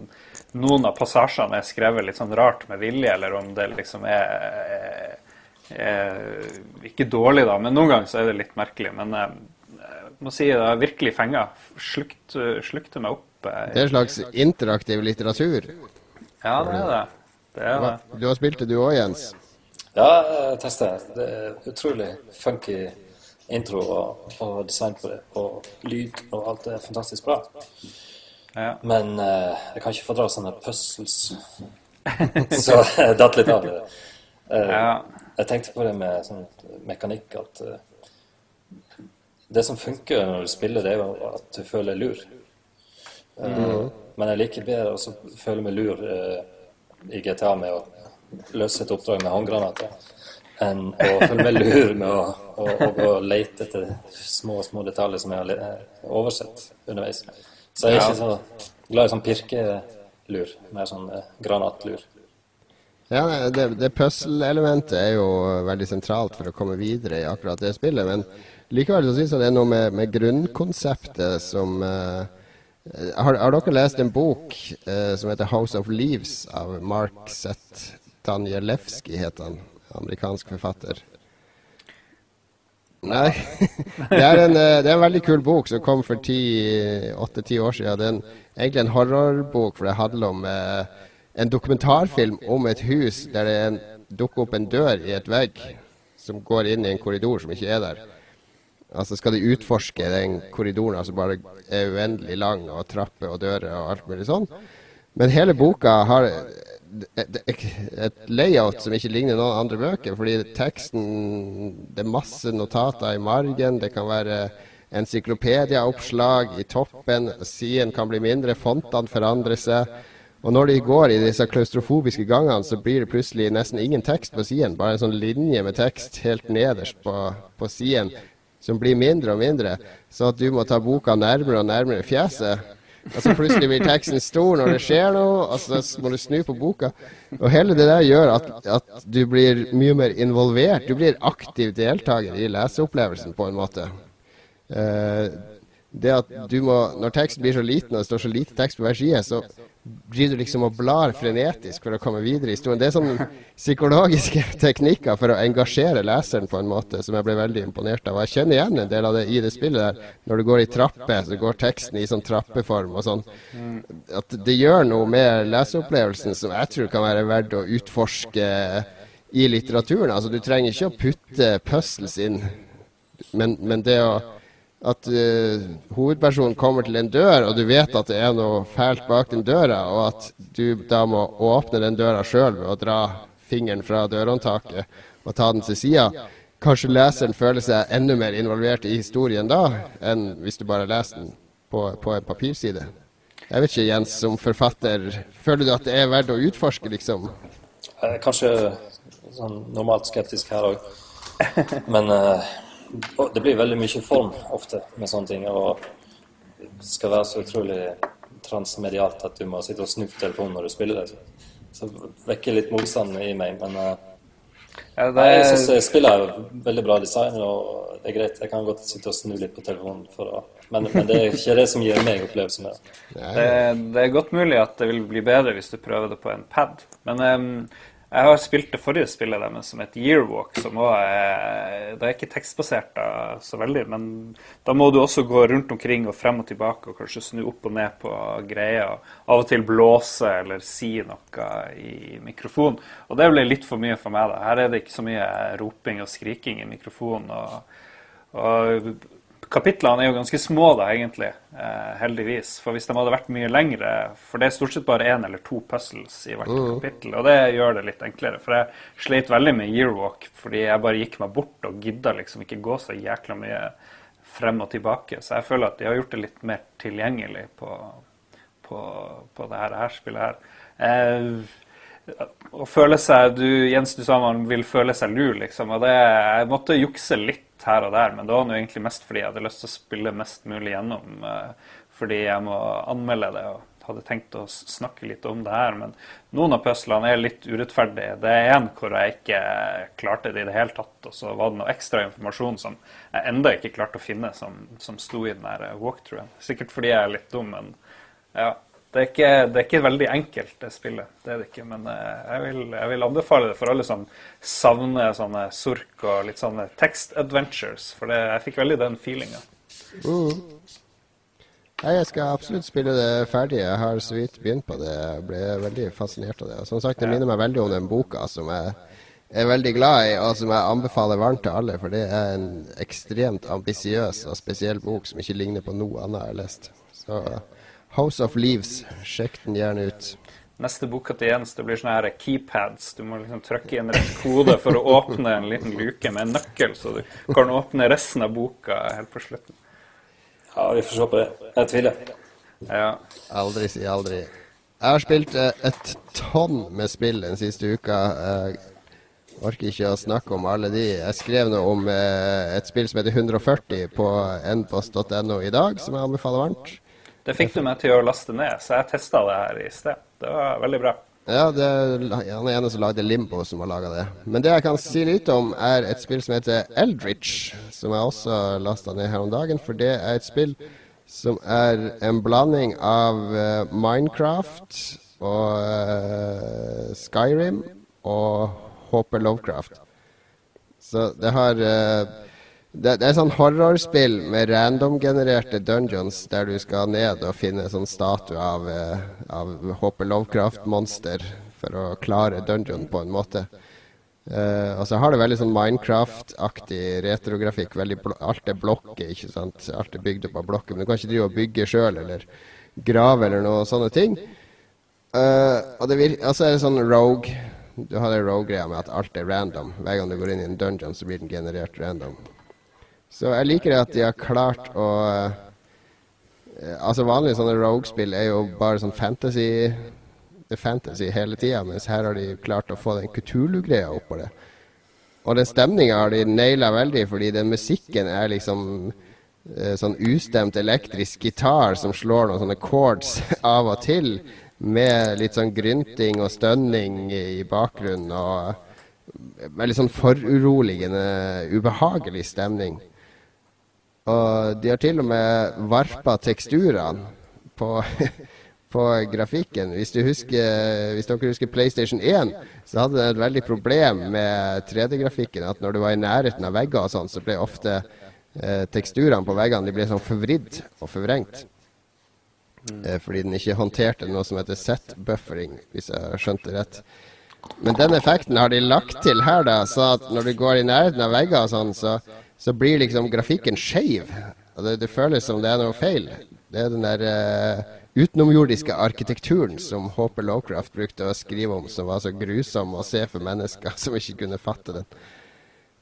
Speaker 1: noen av passasjene er skrevet litt sånn rart med vilje, eller om det liksom er, er ikke dårlig, da. Men noen ganger så er det litt merkelig. Men eh, jeg må si det har virkelig fenga. Slukt, slukte meg opp. eh,
Speaker 2: Det er en slags interaktiv litteratur.
Speaker 1: ja, det er det. Det er det.
Speaker 2: Du har spilt det du òg, Jens?
Speaker 3: Ja, jeg tester. Det er utrolig funky intro og, og design på det. Og lyd og alt er fantastisk bra.
Speaker 1: Ja.
Speaker 3: Men eh, jeg kan ikke fordra sånne puzzles. Så jeg datt litt av det. Eh,
Speaker 1: Ja.
Speaker 3: Jeg tenkte på det med sånn mekanikk at uh, det som funker når du spiller, det er jo at du føler lur. Eh, Men jeg liker bedre å føle meg lur uh, i GTA med å løse et oppdrag med håndgranater enn å føle meg lur med å, å, å å, lete etter små, små detaljer som jeg har oversett underveis. Så jeg er ikke så glad i sånn pirkelur, mer sånn granatlur.
Speaker 2: Ja, det, det puzzle-elementet er jo veldig sentralt for å komme videre i akkurat det spillet. Men likevel så syns jeg det er noe med, med grunnkonseptet som uh, har, har dere lest en bok uh, som heter 'House of Leaves' av Mark Z. Danjelewski, heter han. Amerikansk forfatter. Nei. det, er en, eh, det er en veldig kul bok som kom for åtte-ti år siden. Det er en, egentlig en horrorbok, for det handler om eh, en dokumentarfilm om et hus der det er dukker opp en dør i et vegg som går inn i en korridor som ikke er der. Altså skal de utforske den korridoren, altså bare er uendelig lang, og trapper og dører og alt mulig sånn. Men hele boka har et layout som ikke ligner noen andre bøker, fordi teksten Det er masse notater i margen, det kan være encyklopediaoppslag i toppen, siden kan bli mindre, fontene forandrer seg. Og når de går i disse klaustrofobiske gangene, så blir det plutselig nesten ingen tekst på siden. Bare en sånn linje med tekst helt nederst på, på siden, som blir mindre og mindre. Så at du må ta boka nærmere og nærmere fjeset. Og så plutselig blir teksten stor når det skjer noe, og så må du snu på boka. Og hele det der gjør at, at du blir mye mer involvert. Du blir aktiv deltaker i leseopplevelsen på en måte. Eh, det at du må, Når teksten blir så liten og det står så lite tekst på hver side, så blir du liksom og blar frenetisk for å komme videre i historien. Det er sånne psykologiske teknikker for å engasjere leseren på en måte som jeg ble veldig imponert av. Og jeg kjenner igjen en del av det i det spillet der. Når du går i trapper, så går teksten i sånn trappeform og sånn. At det gjør noe med leseopplevelsen som jeg tror kan være verdt å utforske i litteraturen. Altså du trenger ikke å putte puzzles inn, men, men det å at uh, hovedpersonen kommer til en dør, og du vet at det er noe fælt bak den døra, og at du da må åpne den døra sjøl ved å dra fingeren fra dørhåndtaket og ta den til sida. Kanskje leseren føler seg enda mer involvert i historien da, enn hvis du bare leser den på, på en papirside. Jeg vet ikke, Jens, som forfatter, føler du at det er verdt å utforske, liksom?
Speaker 3: Jeg er kanskje sånn normalt skeptisk her òg. Men eh, det blir veldig mye form ofte med sånne ting. Og det skal være så utrolig transmedialt at du må sitte og snu på telefonen når du spiller det. Så, det vekker litt motstand i meg, men uh, ja, det... jeg syns spillet er veldig bra design, og det er greit. Jeg kan godt sitte og snu litt på telefonen, for å, men, men, det er ikke det som gir meg opplevelsen.
Speaker 1: Det, det er godt mulig at det vil bli bedre hvis du prøver det på en pad, men um, jeg har spilt det forrige spillet deres som et Yearwalk, som òg er Det er ikke tekstbasert da, så veldig, men da må du også gå rundt omkring og frem og tilbake og kanskje snu opp og ned på greier. Av og til blåse eller si noe i mikrofonen. Og det ble litt for mye for meg. da. Her er det ikke så mye roping og skriking i mikrofonen. og, og kapitlene er jo ganske små, da, egentlig. Eh, heldigvis. For hvis de hadde vært mye lengre For det er stort sett bare én eller to puzzles i hvert mm. kapittel, og det gjør det litt enklere. For jeg sleit veldig med Yearwalk fordi jeg bare gikk meg bort og gidda liksom ikke gå så jækla mye frem og tilbake. Så jeg føler at de har gjort det litt mer tilgjengelig på, på, på det her, her spillet her. Eh, å føle seg du, Jens, du sa man vil føle seg lur, liksom. Og det, jeg måtte jukse litt her og der, men det var nå egentlig mest fordi jeg hadde lyst til å spille mest mulig gjennom. Eh, fordi jeg må anmelde det og hadde tenkt å snakke litt om det her. Men noen av puzzlene er litt urettferdige. Det er en hvor jeg ikke klarte det i det hele tatt. Og så var det noe ekstra informasjon som jeg enda ikke klarte å finne, som, som sto i den der walkthroughen. Sikkert fordi jeg er litt dum, men ja. Det er, ikke, det er ikke veldig enkelt, det spillet. Det er det ikke. Men eh, jeg vil, jeg vil anbefale det for alle som savner sånne sork og litt sånne text-adventures. For det, jeg fikk veldig den feelinga.
Speaker 2: Nei, Jeg skal absolutt spille det ferdig. Jeg har så vidt begynt på det. Jeg ble veldig fascinert av det. Og som sagt, Det minner meg veldig om den boka som jeg er veldig glad i, og som jeg anbefaler varmt til alle. For det er en ekstremt ambisiøs og spesiell bok som ikke ligner på noe annet jeg har lest. Så House of Leaves. Sjekk den gjerne ut.
Speaker 1: Neste boka til Jens det blir sånne her keypads. Du må liksom trykke inn rett kode for å åpne en liten luke med en nøkkel, så du kan åpne resten av boka helt på slutten.
Speaker 3: Ja, vi får se på det. Jeg tviler.
Speaker 1: Ja.
Speaker 2: Aldri si aldri. Jeg har spilt uh, et tonn med spill den siste uka. Jeg orker ikke å snakke om alle de. Jeg skrev noe om uh, et spill som heter 140 på npost.no i dag, som jeg anbefaler varmt.
Speaker 1: Det fikk du meg til å laste ned, så jeg testa det her i sted. Det var veldig bra.
Speaker 2: Ja, det er han ene som lagde Limbo, som har laga det. Men det jeg kan si litt om, er et spill som heter Eldritch, som jeg også lasta ned her om dagen. For det er et spill som er en blanding av uh, Minecraft og uh, Skyrim og HP Lovecraft. Så det har uh, det, det, er sånn horrorspill med randomgenererte dungeons der du skal ned og finne sånn statue av, eh, av HP Lovecraft-monster for å klare dungeon på en måte. Uh, og så har det veldig sånn Minecraft-aktig retrografikk. alt er blokker, ikke sant. Alt er bygd opp av blokker. Men du kan ikke drive og bygge sjøl eller grave eller noe sånne ting. Uh, og det så er det sånn rogue. Du har den rogue-greia med at alt er random. Hver gang du går inn i en dungeon, så blir den generert random. Så jeg liker det at de har klart å uh, Altså Vanlige sånne Rogue-spill er jo bare sånn fantasy Det fantasy hele tida, mens her har de klart å få den Kutulu-greia oppå det. Og den stemninga har de naila veldig, fordi den musikken er liksom uh, sånn ustemt elektrisk gitar som slår noen sånne chords av og til, med litt sånn grynting og stønning i bakgrunnen. og Veldig sånn foruroligende, ubehagelig stemning. Og de har til og med varpa teksturene på, på grafikken. Hvis, husker, hvis, dere husker PlayStation 1, så hadde det et veldig problem med 3D-grafikken. At når du var i nærheten av vegger og sånn, så ble ofte eh, teksturene på veggene de ble sånn forvridd og forvrengt. Eh, fordi den ikke håndterte noe som heter set-buffering, hvis jeg skjønte rett. Men den effekten har de lagt til her, da, så at når du går i nærheten av vegger og sånn, så så blir liksom grafikken skeiv. Det, det, føles som det er noe feil. Det er den der uh, utenomjordiske arkitekturen som Håper Lowcraft brukte å skrive om, som var så grusom å se for mennesker som ikke kunne fatte den.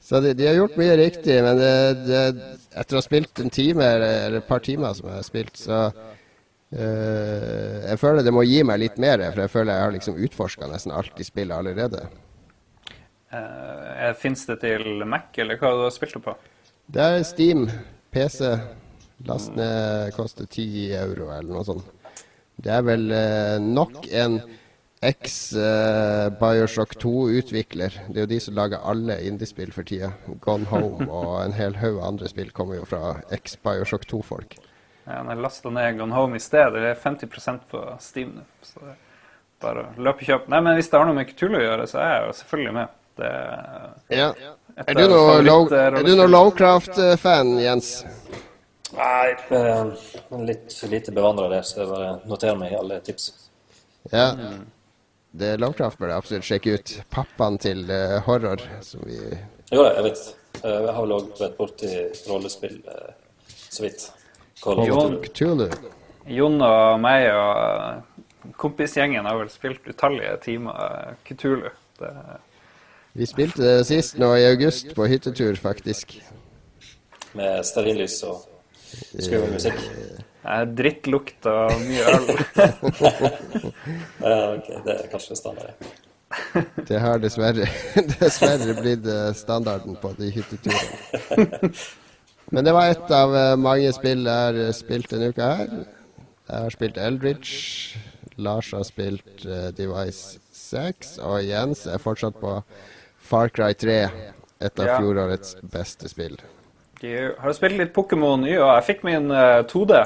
Speaker 2: Så de, de har gjort mye riktig, men det, det, etter å ha spilt en time eller et par timer som jeg har spilt, så uh, Jeg føler det må gi meg litt mer, for jeg føler jeg har liksom utforska nesten alt i spillet allerede.
Speaker 1: Uh, Fins det til Mac, eller hva har du spilt det på?
Speaker 2: Det er Steam. PC. Last ned koster 10 euro eller noe sånt. Det er vel uh, nok en eks-Bioshock 2-utvikler. Det er jo de som lager alle indiespill for tida. Gone Home og en hel haug andre spill kommer jo fra eks-Bioshock 2-folk.
Speaker 1: Ja, jeg lasta ned Gone Home i sted. Det er 50% på Steam nå. Så det er bare å løpe kjapt. Nei, men hvis det har noe med Kutulu å gjøre, så er jeg jo selvfølgelig med. Det er
Speaker 2: Ja. Er du noe, low, er du noe Lowcraft-fan, Jens?
Speaker 3: Nei, eh, litt lite bevandra der, så jeg bare noterer meg alle tips.
Speaker 2: Ja. Det Lowcraft bør jeg absolutt sjekke ut. Pappaen til uh, horror, som vi
Speaker 3: Jo da, jeg vet. Eh, Jeg har vel òg vært borti rollespill uh, så vidt.
Speaker 1: Jon.
Speaker 3: Cthulhu.
Speaker 2: Cthulhu.
Speaker 1: Jon og meg og kompisgjengen har vel spilt utallige timer Kutulu. Det,
Speaker 2: Vi spilte det sist nå i august på hyttetur, faktisk.
Speaker 3: Med stearinlys og skummel musikk.
Speaker 1: det er drittlukt og mye øl.
Speaker 3: Ja, ok, det er kanskje standard.
Speaker 2: Det har dessverre, dessverre blitt eh, standarden på de hytteturene. Men det var ett av eh, mange spill jeg har spilt denne uka her. Jeg har spilt Eldridge. Lars har spilt eh, Device 6. Og Jens er fortsatt på Far Cry 3. Et av
Speaker 1: Ja.
Speaker 2: fjorårets beste spill.
Speaker 1: Jeg har spilt litt Pokémon Y, og jeg fikk min eh, 2D.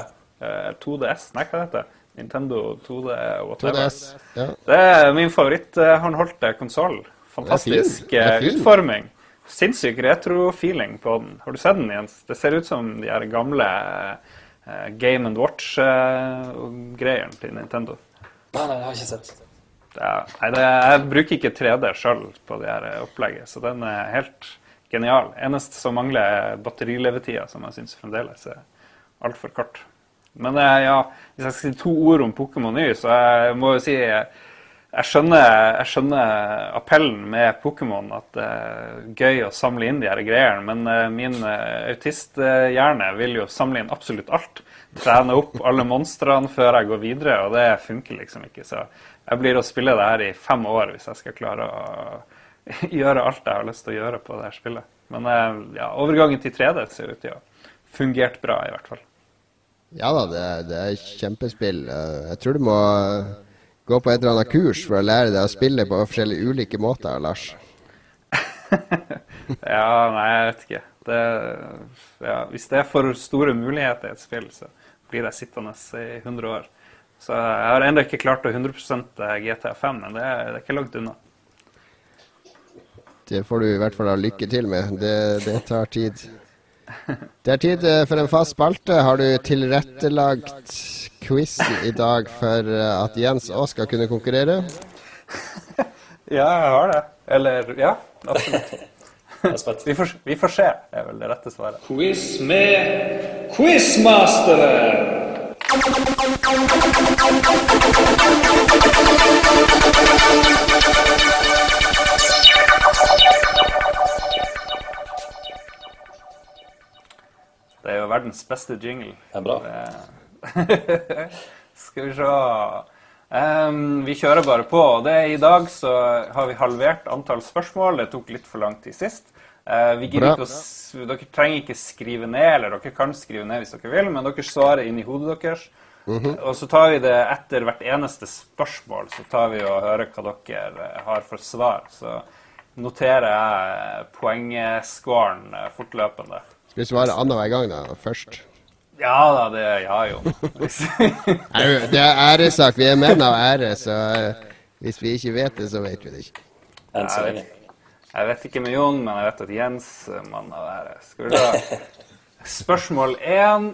Speaker 1: eh, 2DS, nei, hva heter det? Nintendo 2D, whatever.
Speaker 2: 2DS. Ja.
Speaker 1: Det er min favoritthåndholdte konsoll. Fantastisk
Speaker 2: Det er
Speaker 1: eh,
Speaker 2: fin.
Speaker 1: utforming. Sinnssyk retro-feeling på den. Har du sett den, Jens? Det ser ut som de her gamle eh, Game and Watch-greiene til Nintendo.
Speaker 3: Nei, nei, jeg har ikke sett.
Speaker 1: Nei, det, jeg bruker ikke 3D sjøl på det her opplegget, så den er helt genial. Eneste som mangler, er batterilevetida, som jeg syns fremdeles er altfor kort. Men eh, ja, hvis jeg skal si to ord om Pokémon Y, så jeg må jo si jeg, skjønner, jeg skjønner appellen med Pokémon, at det er gøy å samle inn de her greiene, men eh, min eh, autisthjerne vil jo samle inn absolutt alt. Trene opp alle monstrene før jeg går videre, og det funker liksom ikke. Så jeg blir å spille det her i fem år hvis jeg skal klare å gjøre alt jeg har lyst til å gjøre på det her spillet. Men eh, ja, overgangen til 3D ser ut til å ha fungert bra, i hvert fall.
Speaker 2: Ja da, det er, det er kjempespill. Eh, Jeg tror du må eh, gå på et eller annet kurs for å lære deg å spille på forskjellige ulike måter, Lars.
Speaker 1: Ja, nei, jeg vet ikke. Det, ja, hvis det er for store muligheter i et spill, så blir jeg sittende i 100 år. Så jeg har ennå ikke klart å 100% GTA5, men det er, det er ikke langt unna.
Speaker 2: Det får du i hvert fall ha lykke til med. Det, det tar tid. Det er tid eh, for en fast spalte. Har du tilrettelagt quizen i dag for eh, at Jens òg skal kunne konkurrere?
Speaker 1: Ja, jeg har det. Eller ja, absolutt. Vi får, vi får se, er vel det rette svaret.
Speaker 4: Quiz med Quizmasteren.
Speaker 1: Det er jo verdens beste jingle.
Speaker 3: Det er bra.
Speaker 1: Skal vi se um, Vi kjører bare på. og Det, I dag så har vi halvert antall spørsmål. Det tok litt for lang tid sist. Eh, vi gidder ikke å, s- dere trenger ikke skrive ned, eller dere kan skrive ned hvis dere vil, men dere svarer inn i hodet deres. Og så tar vi det etter hvert eneste spørsmål, så tar vi og hører hva dere eh, har for svar. Så noterer jeg poengscoren eh, fortløpende.
Speaker 2: Skal vi svare annenhver gang, da? Først.
Speaker 1: Ja da, det Ja, jo.
Speaker 2: Det er æresak. Vi er menn av ære, så hvis vi ikke vet det, så vet vi det ikke.
Speaker 3: Enn så lenge.
Speaker 1: Jeg vet ikke med Jon, men jeg vet at Jens er mann av ære. Skal vi da Spørsmål én.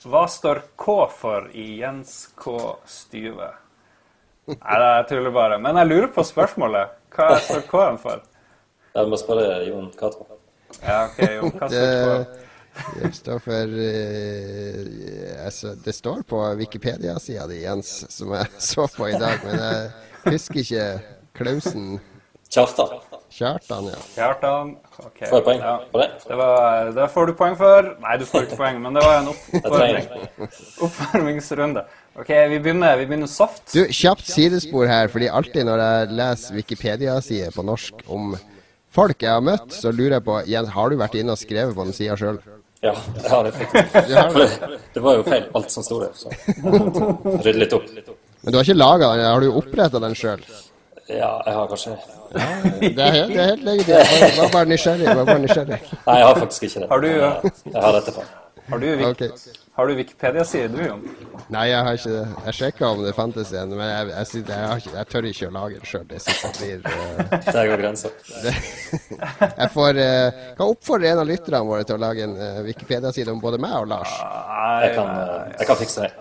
Speaker 1: Hva står K for i Jens K. Styve? Nei, det er tuller bare. Men jeg lurer på spørsmålet. Hva står K-en for?
Speaker 3: Jeg må spørre Jon Cato.
Speaker 1: Ja, ok, Jon. Hva står
Speaker 2: Det,
Speaker 1: K?
Speaker 2: det står for uh, altså, Det står på Wikipedia-sida di, Jens, som jeg så på i dag, men jeg husker ikke Klausen
Speaker 3: Kjartan.
Speaker 2: Kjartan, ja.
Speaker 1: Kjartan. Ok.
Speaker 3: Får jeg poeng
Speaker 1: Ja.
Speaker 3: på det?
Speaker 1: Det, var, det får du poeng for. Nei, du får ikke poeng, men det var en
Speaker 3: Jeg
Speaker 1: oppvarming. oppvarmingsrunde. Ok, vi begynner, vi begynner soft.
Speaker 2: Du, kjapt sidespor her, fordi alltid når jeg leser Wikipedia-sider på norsk om folk jeg har møtt, så lurer jeg på Jens, har du vært inne og skrevet på den sida sjøl?
Speaker 3: Ja, jeg har det faktisk. For
Speaker 2: det.
Speaker 3: det, det var jo feil, alt som sto der. Så rydde litt opp.
Speaker 2: Men du har ikke laga den? Har du oppretta den sjøl?
Speaker 3: Ja, jeg har kanskje
Speaker 2: Det er helt, det er helt legitimt. Jeg var bare nysgjerrig. jeg Var bare nysgjerrig.
Speaker 3: Nei, jeg har faktisk ikke det.
Speaker 1: Har du, ja?
Speaker 3: eh, Jeg har etterpå.
Speaker 1: Har du, Wik-
Speaker 2: Ok.
Speaker 1: har du Wikipedia, sier du, Jon?
Speaker 2: Nei, jeg har ikke det. Jeg sjekka om det fantes igjen, men jeg, jeg, jeg, har ikke, jeg tør ikke å lage det sjøl. Det syns jeg blir uh,
Speaker 3: Der går grensa.
Speaker 2: Jeg får uh, kan oppfordre en av lytterne våre til å lage en uh, Wikipedia-side om både meg og Lars.
Speaker 1: Nei,
Speaker 3: Jeg kan, jeg kan fikse det.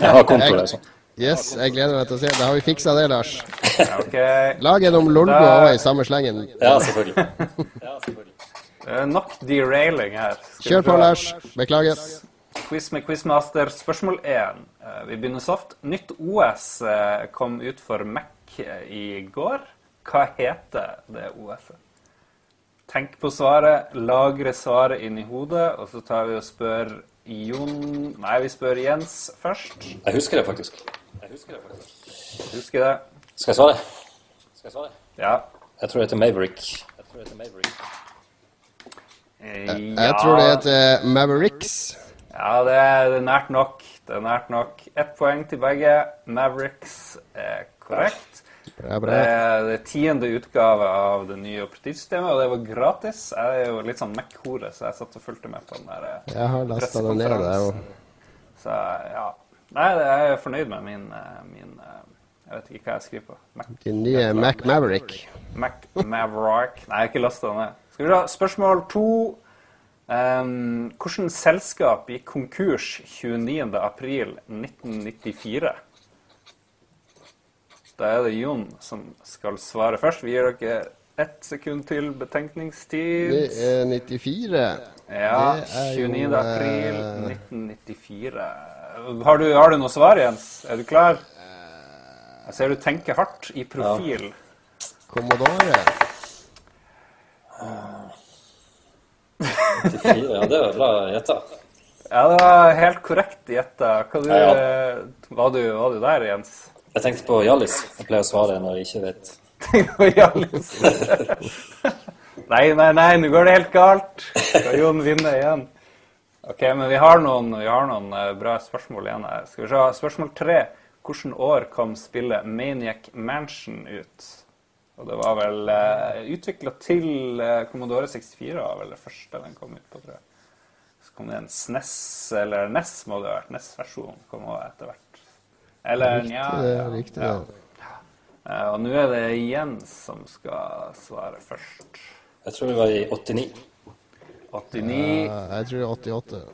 Speaker 3: Jeg har konto der, så.
Speaker 2: Yes, jeg gleder meg til å se. Da har vi fiksa det, Lars.
Speaker 1: OK.
Speaker 2: Lag en om Lolbo
Speaker 1: Da-
Speaker 2: òg i samme slengen.
Speaker 3: Ja, selvfølgelig. Ja, selvfølgelig.
Speaker 1: Er nok derailing her. Skal
Speaker 2: Kjør på? Lars. Beklager.
Speaker 1: Quiz med quizmaster. Spørsmål 1. Vi begynner soft. Nytt OS eh, kom ut for Mac eh, i går. Hva heter det OS-et? Tenk på svaret, lagre svaret inn i hodet, og så tar vi og spør Jon Nei, vi spør Jens først.
Speaker 3: Jeg husker det faktisk. Jeg husker det faktisk.
Speaker 1: Husker det?
Speaker 3: Skal jeg svare? Skal jeg svare?
Speaker 1: Ja.
Speaker 3: Jeg tror det heter Maverick. Jeg tror det heter Maverick.
Speaker 1: Eh,
Speaker 2: Jeg tror det heter Mavericks.
Speaker 1: Ja, det er, nært nok. Det er nært nok. Ett poeng til begge. Mavericks er korrekt.
Speaker 2: Bra, bra.
Speaker 1: Det er det tiende utgave av det nye operativsystemet, og det var gratis. Jeg er jo litt sånn Mac-hore, så jeg satt og fulgte med på den der eh,
Speaker 2: Jeg har lasta den ned, det òg.
Speaker 1: Så ja. Nei, jeg er fornøyd med min, eh, min eh, Jeg vet ikke hva jeg skriver på. Mac,
Speaker 2: Din nye Mac Maverick.
Speaker 1: Mac Maverick. Nei, jeg har ikke lasta den ned. Skal vi da, Spørsmål to. Ehm, um, Hvilket selskap gikk konkurs 29.4.1994? Da er det Jon som skal svare først. Vi gir dere ett sekund til betenkningstid.
Speaker 2: Det er 94.
Speaker 1: Ja. 29.4.1994. Har du, har du noe svar, Jens? Er du klar? Jeg ser du tenker hardt i profil.
Speaker 2: Commodore.
Speaker 3: 84, ja, det var bra gjetta.
Speaker 1: Ja, det var helt korrekt gjetta. Ja,
Speaker 3: Ja,
Speaker 1: eh, Var, du, var du der, Jens?
Speaker 3: Jeg tenkte på Hjallis. Jeg pleier å svare når jeg ikke vet.
Speaker 1: Ja, liksom. nei, nei, nei, nå går det helt galt. Skal Jon vinne igjen? Ok, men vi har noen, vi har noen eh, bra spørsmål igjen her. Skal vi se. Spørsmål tre. Hvilket år kom spillet Maniac Mansion ut? Og det var vel uh, utvikla til eh, Commodore 64, var vel det første den kom ut på, tror jeg. Så kom det en SNES, eller NES må det ha vært. NES-versjon kom også etter hvert. Eller ja,
Speaker 2: er riktig,
Speaker 1: ja.
Speaker 2: det.
Speaker 1: Eh, Og nå er det Jens som skal svare først.
Speaker 3: Jeg tror vi var i 89.
Speaker 1: 89,
Speaker 2: Ja, Jeg tror det er 88.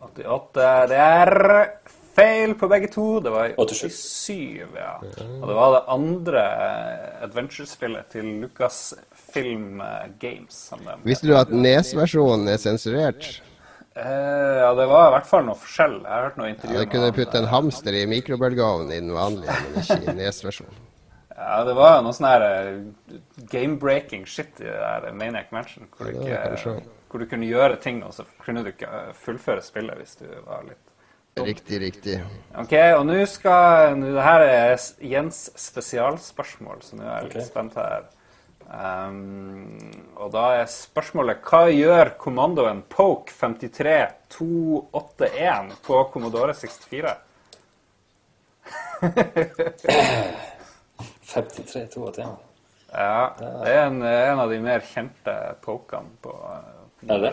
Speaker 1: 88 Det er feil på begge to. Det var i
Speaker 3: 87.
Speaker 1: 87, ja. Og det var det andre eh, adventure-spillet til Lucasfilm Film Games. Som de
Speaker 2: Visste du at Nes-versjonen er sensurert?
Speaker 1: Eh, ja, det var i hvert fall noe forskjell. Jeg har hørt noe intervju
Speaker 2: Ja, du kunne putte en hamster i mikrobølgeovnen i den vanlige, men ikke i Nes-versjonen.
Speaker 1: Ja, det var noe sånn her eh, game-breaking shit i det der Maniac Mansion, hvor
Speaker 2: Ja, det
Speaker 1: ikke. Hvor du kunne gjøre ting, og så kunne du ikke eh, fullføre spillet hvis du var litt
Speaker 2: Riktig, riktig.
Speaker 1: Ok, og nå skal nå, Det her er Jens spesialspørsmål, så nå er jeg litt
Speaker 3: okay.
Speaker 1: spent her. Um, og da er spørsmålet Hva gjør kommandoen Poke 53281 på Commodore 64?
Speaker 3: 53, 82.
Speaker 1: Ja, det er en, en av de mer kjente pokene på Commodore
Speaker 3: Er det?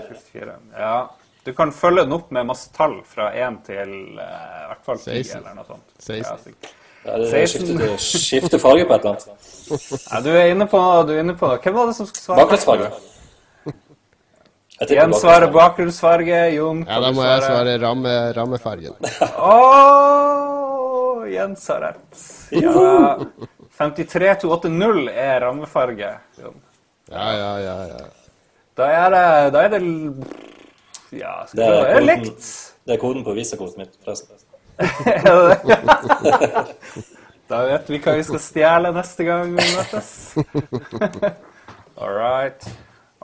Speaker 1: Ja. Du kan følge den opp med masse tall fra 1 til uh, i hvert fall 10
Speaker 2: 16.
Speaker 1: eller noe sånt.
Speaker 2: 16.
Speaker 1: Ja, sikkert.
Speaker 3: Det skifter, farge på et eller annet.
Speaker 1: Ja, du er inne på du er inne på Hvem var det som skulle svare?
Speaker 3: Bakgrunnsfarge.
Speaker 1: Jens svarer
Speaker 3: bakgrunnsfarge.
Speaker 1: Jon,
Speaker 2: Ja, da
Speaker 1: må
Speaker 2: må jeg svare ramme, rammefargen.
Speaker 1: Åh, Jens har rett. Ja. 53280 er rammefarge. Jon.
Speaker 2: Ja, ja, ja. ja.
Speaker 1: Da er det Da er det Ja, skal
Speaker 3: Det er koden.
Speaker 1: likt.
Speaker 3: Det er koden på visakortet mitt, forresten.
Speaker 1: Da vet vi hva vi skal stjele neste gang vi møtes. All right.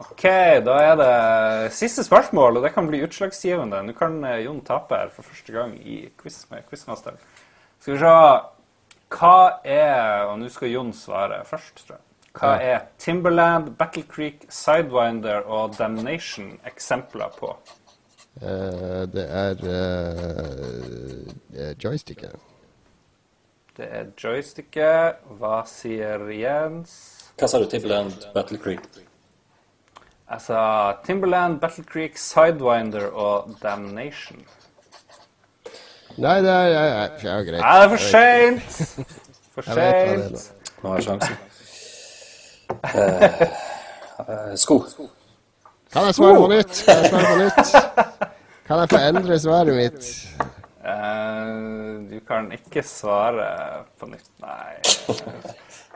Speaker 1: OK, da er det siste spørsmål, og det kan bli utslagsgivende. Nå kan eh, Jon tape her for første gang i quiz med Quizmaster. Skal vi se Hva er Og nå skal Jon svare først, tror jeg. Hva er Timberland, Battle Creek, Sidewinder og Damnation eksempler på?
Speaker 2: Uh, det er uh, joysticket.
Speaker 1: Det er joysticket. Hva sier Jens?
Speaker 3: Hva sa du? Timberland, Battle Creek?
Speaker 1: sa, Timberland, Battle Creek, Sidewinder og Damnation.
Speaker 2: Nei, det er ja, jeg, ja, greit.
Speaker 1: Er det er for seint! For
Speaker 2: Jeg er.
Speaker 1: seint.
Speaker 3: Nå har jeg sjansen. Eh, eh, sko.
Speaker 2: Kan jeg svare på nytt? Kan jeg svare på nytt? Kan jeg få endre svaret mitt?
Speaker 1: Uh, du kan ikke svare på nytt, nei.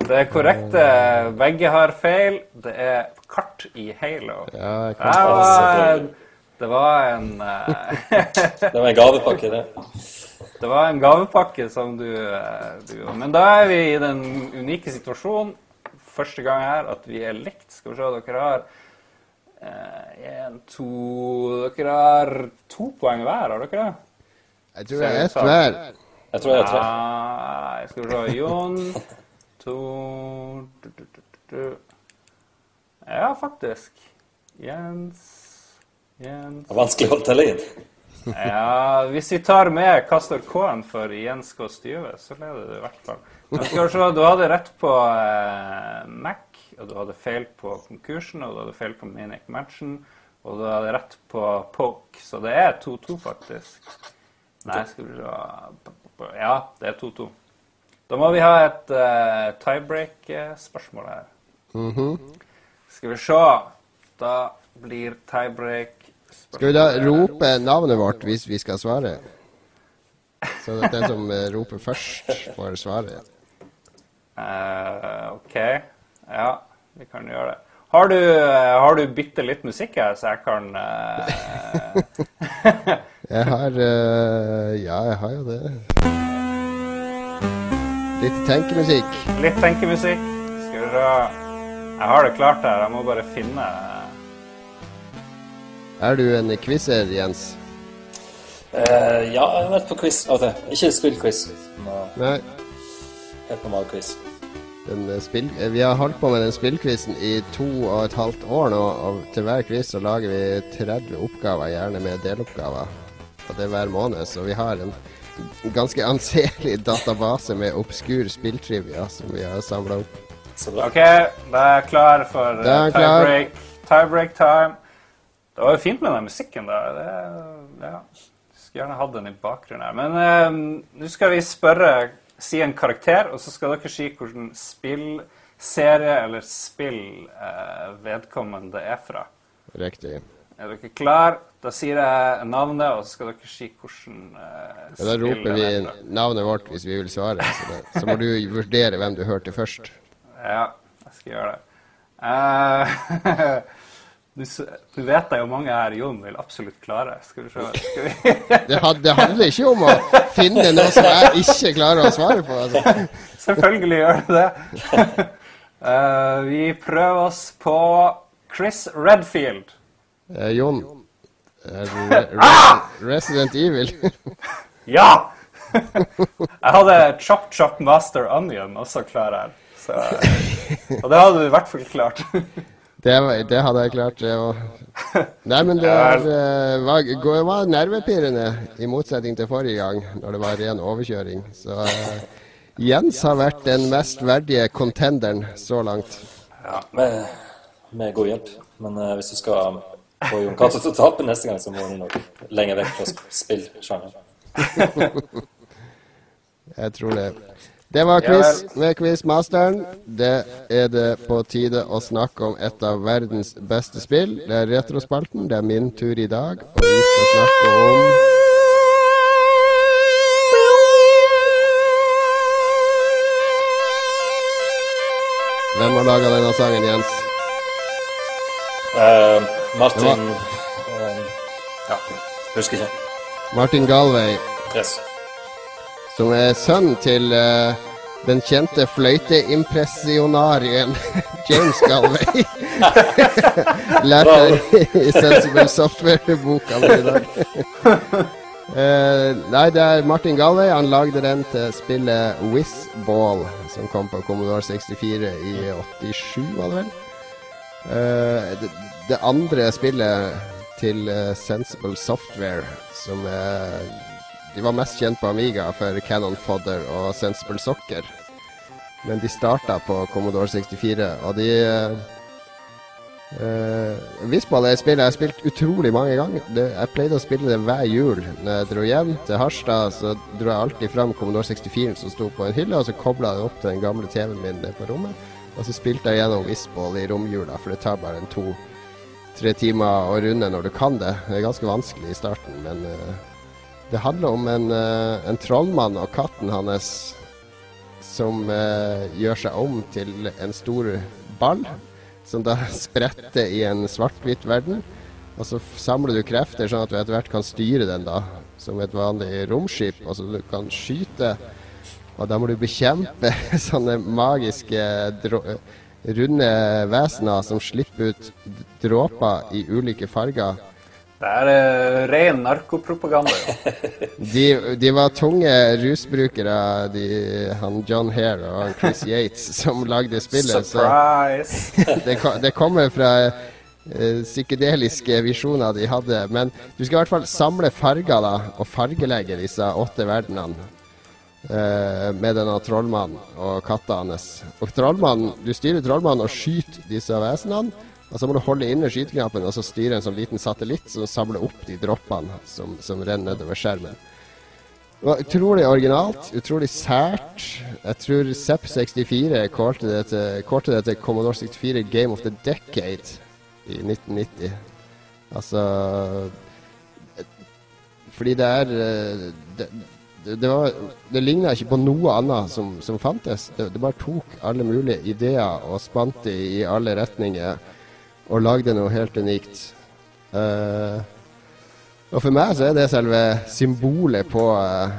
Speaker 1: Det er korrekt. eh, Begge har feil. Det er kart i Halo.
Speaker 2: Ja, jeg
Speaker 1: Det
Speaker 2: kan.
Speaker 1: var, det var en
Speaker 3: Det var en gavepakke, det.
Speaker 1: Det var en gavepakke som du, du Men da er vi i den unike situasjonen første gang her at vi er likt. Skal vi se, dere har én, to Dere har to poeng hver, har dere det?
Speaker 2: Jeg tror det er ett hver.
Speaker 3: Jeg tror jeg er tre.
Speaker 1: Nei, skal vi se Jon To du, du, du, du, du. Ja, faktisk. Jens Jens
Speaker 3: Det er vanskelig å telle inn.
Speaker 1: Ja, hvis vi tar med hva står K-en for Jens Kåss Styve, så leder du i hvert fall. Skal se, du hadde rett på eh, Mac, og du hadde feil på konkursen, og du hadde feil på Manic Matchen, og du hadde rett på Poke, så det er 2-2 faktisk. Nei, skal vi se Ja, det er 2-2. Da må vi ha et uh, tiebreak-spørsmål her.
Speaker 2: Mhm.
Speaker 1: Skal vi se. Da blir tiebreak
Speaker 2: Skal vi da rope navnet vårt hvis vi skal svare? Så det er den som eh, roper først, får svaret.
Speaker 1: Eh, OK. Ja, vi kan gjøre det. Har du, eh, har du bitte litt musikk her, så jeg kan uh...
Speaker 2: Jeg har uh, Ja, jeg har jo det. Litt tenkemusikk.
Speaker 1: Litt tenkemusikk. Skal vi se Jeg har det klart her. Jeg må bare finne
Speaker 2: Er du en quizer, Jens?
Speaker 3: Uh, ja, jeg har vært på quiz av og til. Ikke spillquiz,
Speaker 2: Nei.
Speaker 3: Helt normal quiz.
Speaker 2: Den eh, spill, eh, vi har holdt på med den spillquizen i to og et halvt år nå, og til hver quiz så lager vi 30 oppgaver, gjerne med deloppgaver. Og det er hver måned, så vi har en ganske anselig database med obskur spilltrivia som vi har samla opp.
Speaker 1: OK, da er jeg klar for eh, tiebreak. Tiebreak time. Det var jo fint med den musikken, da. Det, ja. Skulle gjerne hatt den i bakgrunnen her. Men eh, nå skal vi spørre Si en karakter, og så skal dere si hvilken spillserie eller spill eh, vedkommende er fra.
Speaker 2: Riktig.
Speaker 1: Er dere klar? Da sier jeg navnet, og så skal dere si hvordan eh,
Speaker 2: Ja, da roper vi navnet vårt hvis vi vil svare. Så, det, så må du vurdere hvem du hørte først.
Speaker 1: Ja, jeg skal gjøre det. Eh, Du du vet da jo mange her Jon vil absolutt klare. Skal vi se skal vi?
Speaker 2: Det, det handler ikke om å finne noe som jeg ikke klarer å svare på. Altså.
Speaker 1: Selvfølgelig gjør det det. Uh, vi prøver oss på Chris Redfield.
Speaker 2: Eh, Jon. Er re, re, Resident Evil.
Speaker 1: Ja! Jeg hadde Chop Chop Master Onion også klar her. Så, og det hadde du i hvert fall klart.
Speaker 2: Det, det hadde jeg klart, det òg. Nei, men det er, eh, var, var nervepirrende, i motsetning til forrige gang, når det var ren overkjøring. Så uh, Jens har vært den mest verdige contenderen så langt.
Speaker 3: Ja, med, med god hjelp. Men uh, hvis du skal få Jon Cato til å tape neste gang, så må du nok lenger vekk fra sp- spillsjangeren.
Speaker 2: Jeg tror det. Det var quiz med quizmasteren. Det er det på tide å snakke om et av verdens beste spill. Det er Retrospalten. Det er min tur i dag, og vi skal snakke om Hvem har laga denne sangen, Jens?
Speaker 3: Uh, Martin uh, Ja, husker ikke.
Speaker 2: Martin Galway,
Speaker 3: Yes.
Speaker 2: Som er sønn til uh, den kjente fløyteimpressionarien James Galway. Lærte i Sensible Software-boka mi i dag. Uh, nei, det er Martin Galway. Han lagde den til spillet Whizball, som kom på Commodore 64 i 87, var det vel. Uh, det, det andre spillet til Sensible Software, som er De var mest kjent på Amiga for Cannon Fodder og Sensible Soccer. Men de starta på Commodore 64, og de eh, Uh, Visball er et jeg har spilt utrolig mange ganger. Det, jeg pleide å spille det hver jul. Når jeg dro hjem til Harstad, så dro jeg alltid fram Commodore 64 som sto på en hylle, og så kobla jeg det opp til den gamle TV-en min på rommet. Og så spilte jeg gjennom Visball i romjula, for det tar bare en to-tre timer å runde når du kan det. Det er ganske vanskelig i starten, men uh, det handler om en, uh, en, trollmann og katten hans som gjør seg om til en stor ball som da spretter i en svart-hvitt verden. Og så samler du krefter sånn at du etter hvert kan styre den da som et vanlig romskip. Altså du kan skyte, og da må du bekjempe sånne magiske runde vesener som slipper ut dråper i ulike farger
Speaker 1: det er uh, ren narkopropaganda.
Speaker 2: de, de, var tunge rusbrukere, de, han John Hare og han Chris Yates, som lagde spillet.
Speaker 1: Surprise!
Speaker 2: det, det, kommer fra uh, psykedeliske visjoner de hadde. Men du skal i hvert fall samle farger da, og fargelegge disse åtte verdenene. Uh, med denne trollmannen og katta hans. Og trollmannen, Du styrer trollmannen og skyter disse vesenene. Og så må du holde inne skyteknappen og så styre en sånn liten satellitt som samler opp de droppene som, som renner nedover skjermen. Det var utrolig originalt, utrolig sært. Jeg tror Zepp64 kålte det, til, det til Commodore 64 Game of the Decade i 1990. Altså Fordi det er Det, det, var, det ligna ikke på noe annet som, som fantes. Det, det, bare tok alle mulige ideer og spant de i alle retninger og lagde noe helt unikt. Uh, og for meg så er det selve symbolet på uh,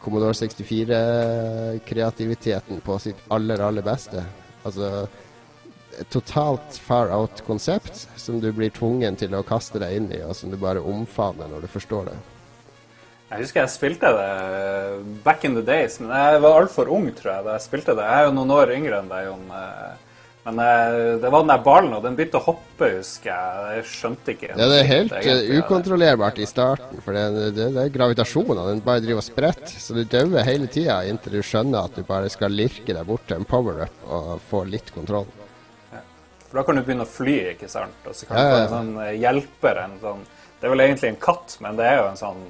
Speaker 2: Commodore 64-kreativiteten på sitt aller, aller beste. Altså et totalt far out-konsept som du blir tvungen til å kaste deg inn i, og som du bare omfavner når du forstår det.
Speaker 1: Jeg husker jeg spilte det eh, back in the days, men jeg var altfor ung, tror jeg, da jeg spilte det. Jeg er jo noen år yngre enn deg, Jon. Men uh, det var den der ballen, og den begynte å hoppe, husker jeg. Jeg skjønte ikke.
Speaker 2: Ja, det er helt uh, ukontrollerbart i starten, for det, det, det er gravitasjonen. Den bare driver og spretter. Så du dauer hele tida inntil du skjønner at du bare skal lirke deg bort til en power-up og få litt kontroll.
Speaker 1: Ja. For da kan du begynne å fly, ikke sant. Og så kan du få en sånn uh, hjelper. En sånn, det er vel egentlig en katt, men det er jo en sånn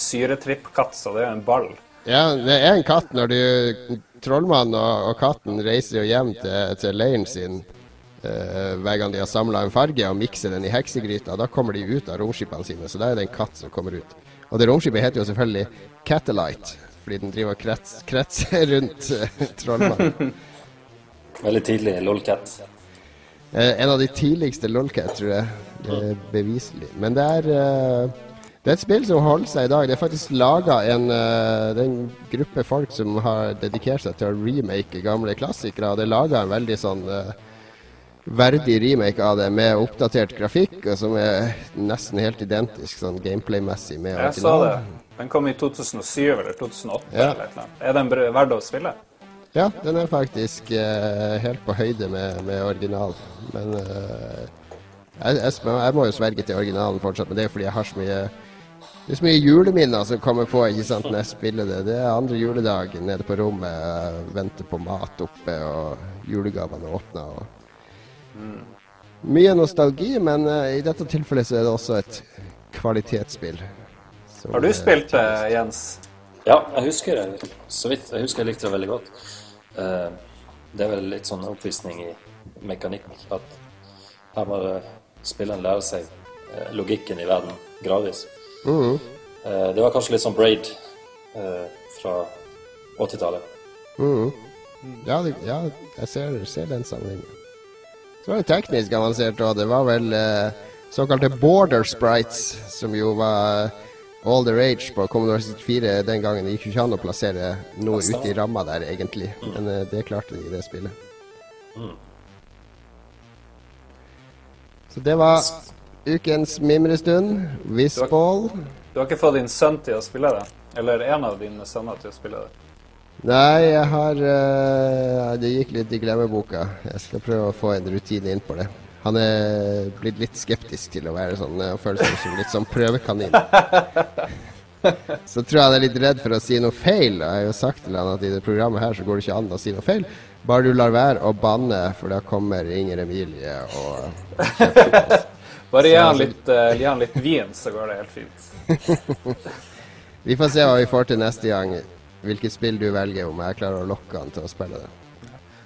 Speaker 1: syretripp-katt, så det er jo en ball.
Speaker 2: Ja, det er en katt når du Trollmannen og, og, katten reiser jo hjem til, til leiren sin uh, hver gang de har samla en farge og mikser den i heksegryta. Da kommer de ut av romskipene sine, så da er det en katt som kommer ut. Og det romskipet heter jo selvfølgelig Catalite, fordi den driver og krets, kretser rundt uh, Trollmannen.
Speaker 3: Veldig tidlig Lolcat.
Speaker 2: Uh, en av de tidligste Lolcat, tror jeg. Er beviselig. Men det er uh, det er et spill som holder seg i dag. Det er faktisk laga en, uh, en, gruppe folk som har dedikert seg til å remake gamle klassikere. Og Det er laga en veldig sånn uh, verdig remake av det med oppdatert grafikk, og som er nesten helt identisk sånn gameplay-messig med
Speaker 1: Jeg sa det. Den kom i 2007 eller 2008 ja. eller noe. Er den verdt å spille?
Speaker 2: Ja, den er faktisk uh, helt på høyde med, med originalen. Men jeg, jeg, jeg, må jo sverge til originalen fortsatt, men det er fordi jeg har så mye det er så mye juleminner som kommer på ikke sant, når jeg spiller det. Det er andre juledag nede på rommet, venter på mat oppe, og julegavene åpner. Og... Mye nostalgi, men uh, i dette tilfellet så er det også et kvalitetsspill.
Speaker 1: Har du spilt det, uh, Jens?
Speaker 3: Ja, jeg husker det så vidt. Jeg husker jeg likte det veldig godt. Uh, det er vel litt sånn oppvisning i mekanikk at her må spilleren lære seg logikken i verden gradvis. Mm. Det var kanskje litt sånn Braid eh, fra 80-tallet.
Speaker 2: Mm. Ja, ja, jeg ser, ser den sammenhengen. Så var det teknisk avansert òg. Det var vel eh, såkalte border sprites, som jo var all the rage på Commodore 64 den gangen. Det gikk jo ikke an å plassere noe ute i ramma der, egentlig. Men eh, det klarte de i det spillet. Mm. Så det var ukens mimrestund. Whizball.
Speaker 1: Du har ikke fått din sønn til å spille det? Eller en av dine sønner til å spille det?
Speaker 2: Nei, jeg har uh, Det gikk litt i glemmeboka. Jeg skal prøve å få en rutine inn på det. Han er blitt litt skeptisk til å være sånn og føler seg som litt sånn prøvekanin. Så tror jeg han er litt redd for å si noe feil. Jeg har jo sagt til han at i det programmet her så går det ikke an å si noe feil. Bare du lar være å banne, for da kommer Inger Emilie og kjefter på oss.
Speaker 1: Bare gi han litt, uh, gi han litt vin, så går det helt fint.
Speaker 2: Vi får se hva vi får til neste gang. Hvilket spill du velger, om jeg klarer å lokke han til å spille det.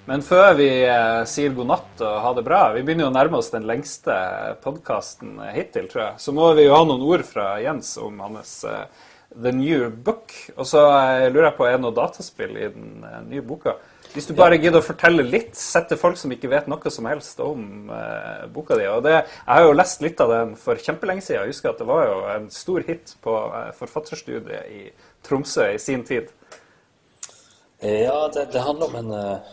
Speaker 1: Men før vi eh, sier god natt og ha det bra, vi begynner jo å nærme oss den lengste podkasten hittil, tror jeg, så må vi jo ha noen ord fra Jens om hans eh, The New Book. Og så eh, lurer jeg på, er det noe dataspill i den eh, nye boka? Hvis du bare gidder å fortelle litt, sette folk som ikke vet noe som helst om eh, boka di. Og det, jeg har jo lest litt av den for kjempelenge siden. Jeg husker at det var jo en stor hit på eh, forfatterstudiet i Tromsø i sin tid.
Speaker 3: Ja, det, det handler om en eh,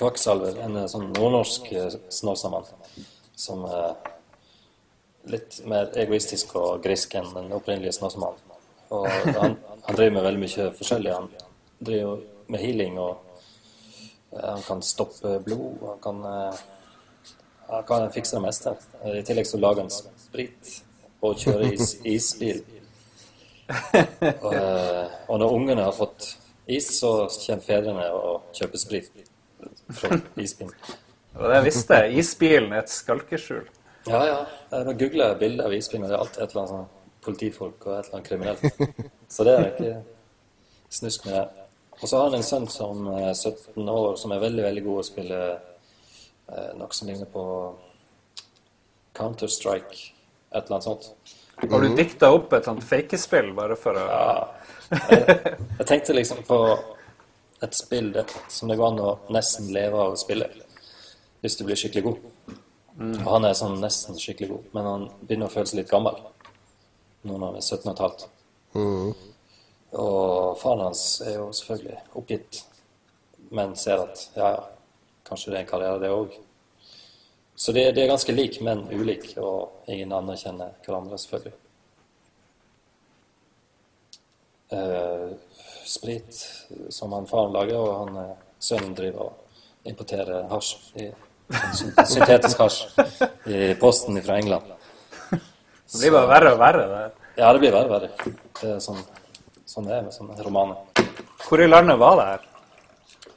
Speaker 3: kvakksalver, en uh, sånn nordnorsk eh, snåsamann, som er litt mer egoistisk og grisk enn den opprinnelige snåsamannen. Og han, han driver med veldig mye forskjellig. Han driver med healing, og han kan stoppe blod, han kan, uh, han kan fikse det meste. I tillegg så lager han sprit og kjører is, isbil. Og, uh, og når ungene har fått is, så kommer fedrene og kjøper sprit fra isbilen.
Speaker 1: Og det jeg visste, isbilen er et skalkeskjul.
Speaker 3: Ja, ja. Jeg googler bilder av isbilen, og det er alltid et eller annet sånn politifolk og et eller annet kriminelt. Så det er ikke snusk med det. Og så har han en sønn som er 17 år, som er veldig, veldig god å spille eh, noe som ligner på Counter-Strike, et eller annet sånt.
Speaker 1: Har du dikta opp et sånt fakespill bare for å
Speaker 3: Ja. Jeg, jeg tenkte liksom på et spill det, som det går an å nesten leve av å spille hvis du blir skikkelig god. Og han er sånn nesten skikkelig god, men han begynner å føle seg litt gammel nå når han er 17 15.
Speaker 2: Mm.
Speaker 3: Og faren hans er jo selvfølgelig oppgitt, men ser at ja, ja, kanskje det er en karriere, det òg. Så de, de er ganske like, men ulike, og ingen anerkjenner hverandre, selvfølgelig. Eh, sprit som han faren lager, og han eh, sønnen driver og importerer hasj. I, syntetisk hasj i posten fra England.
Speaker 1: Det blir bare verre og verre. det.
Speaker 3: Ja, det blir verre og verre. Det er sånn, sånn det er med sånne romaner.
Speaker 1: Hvor i landet var det her?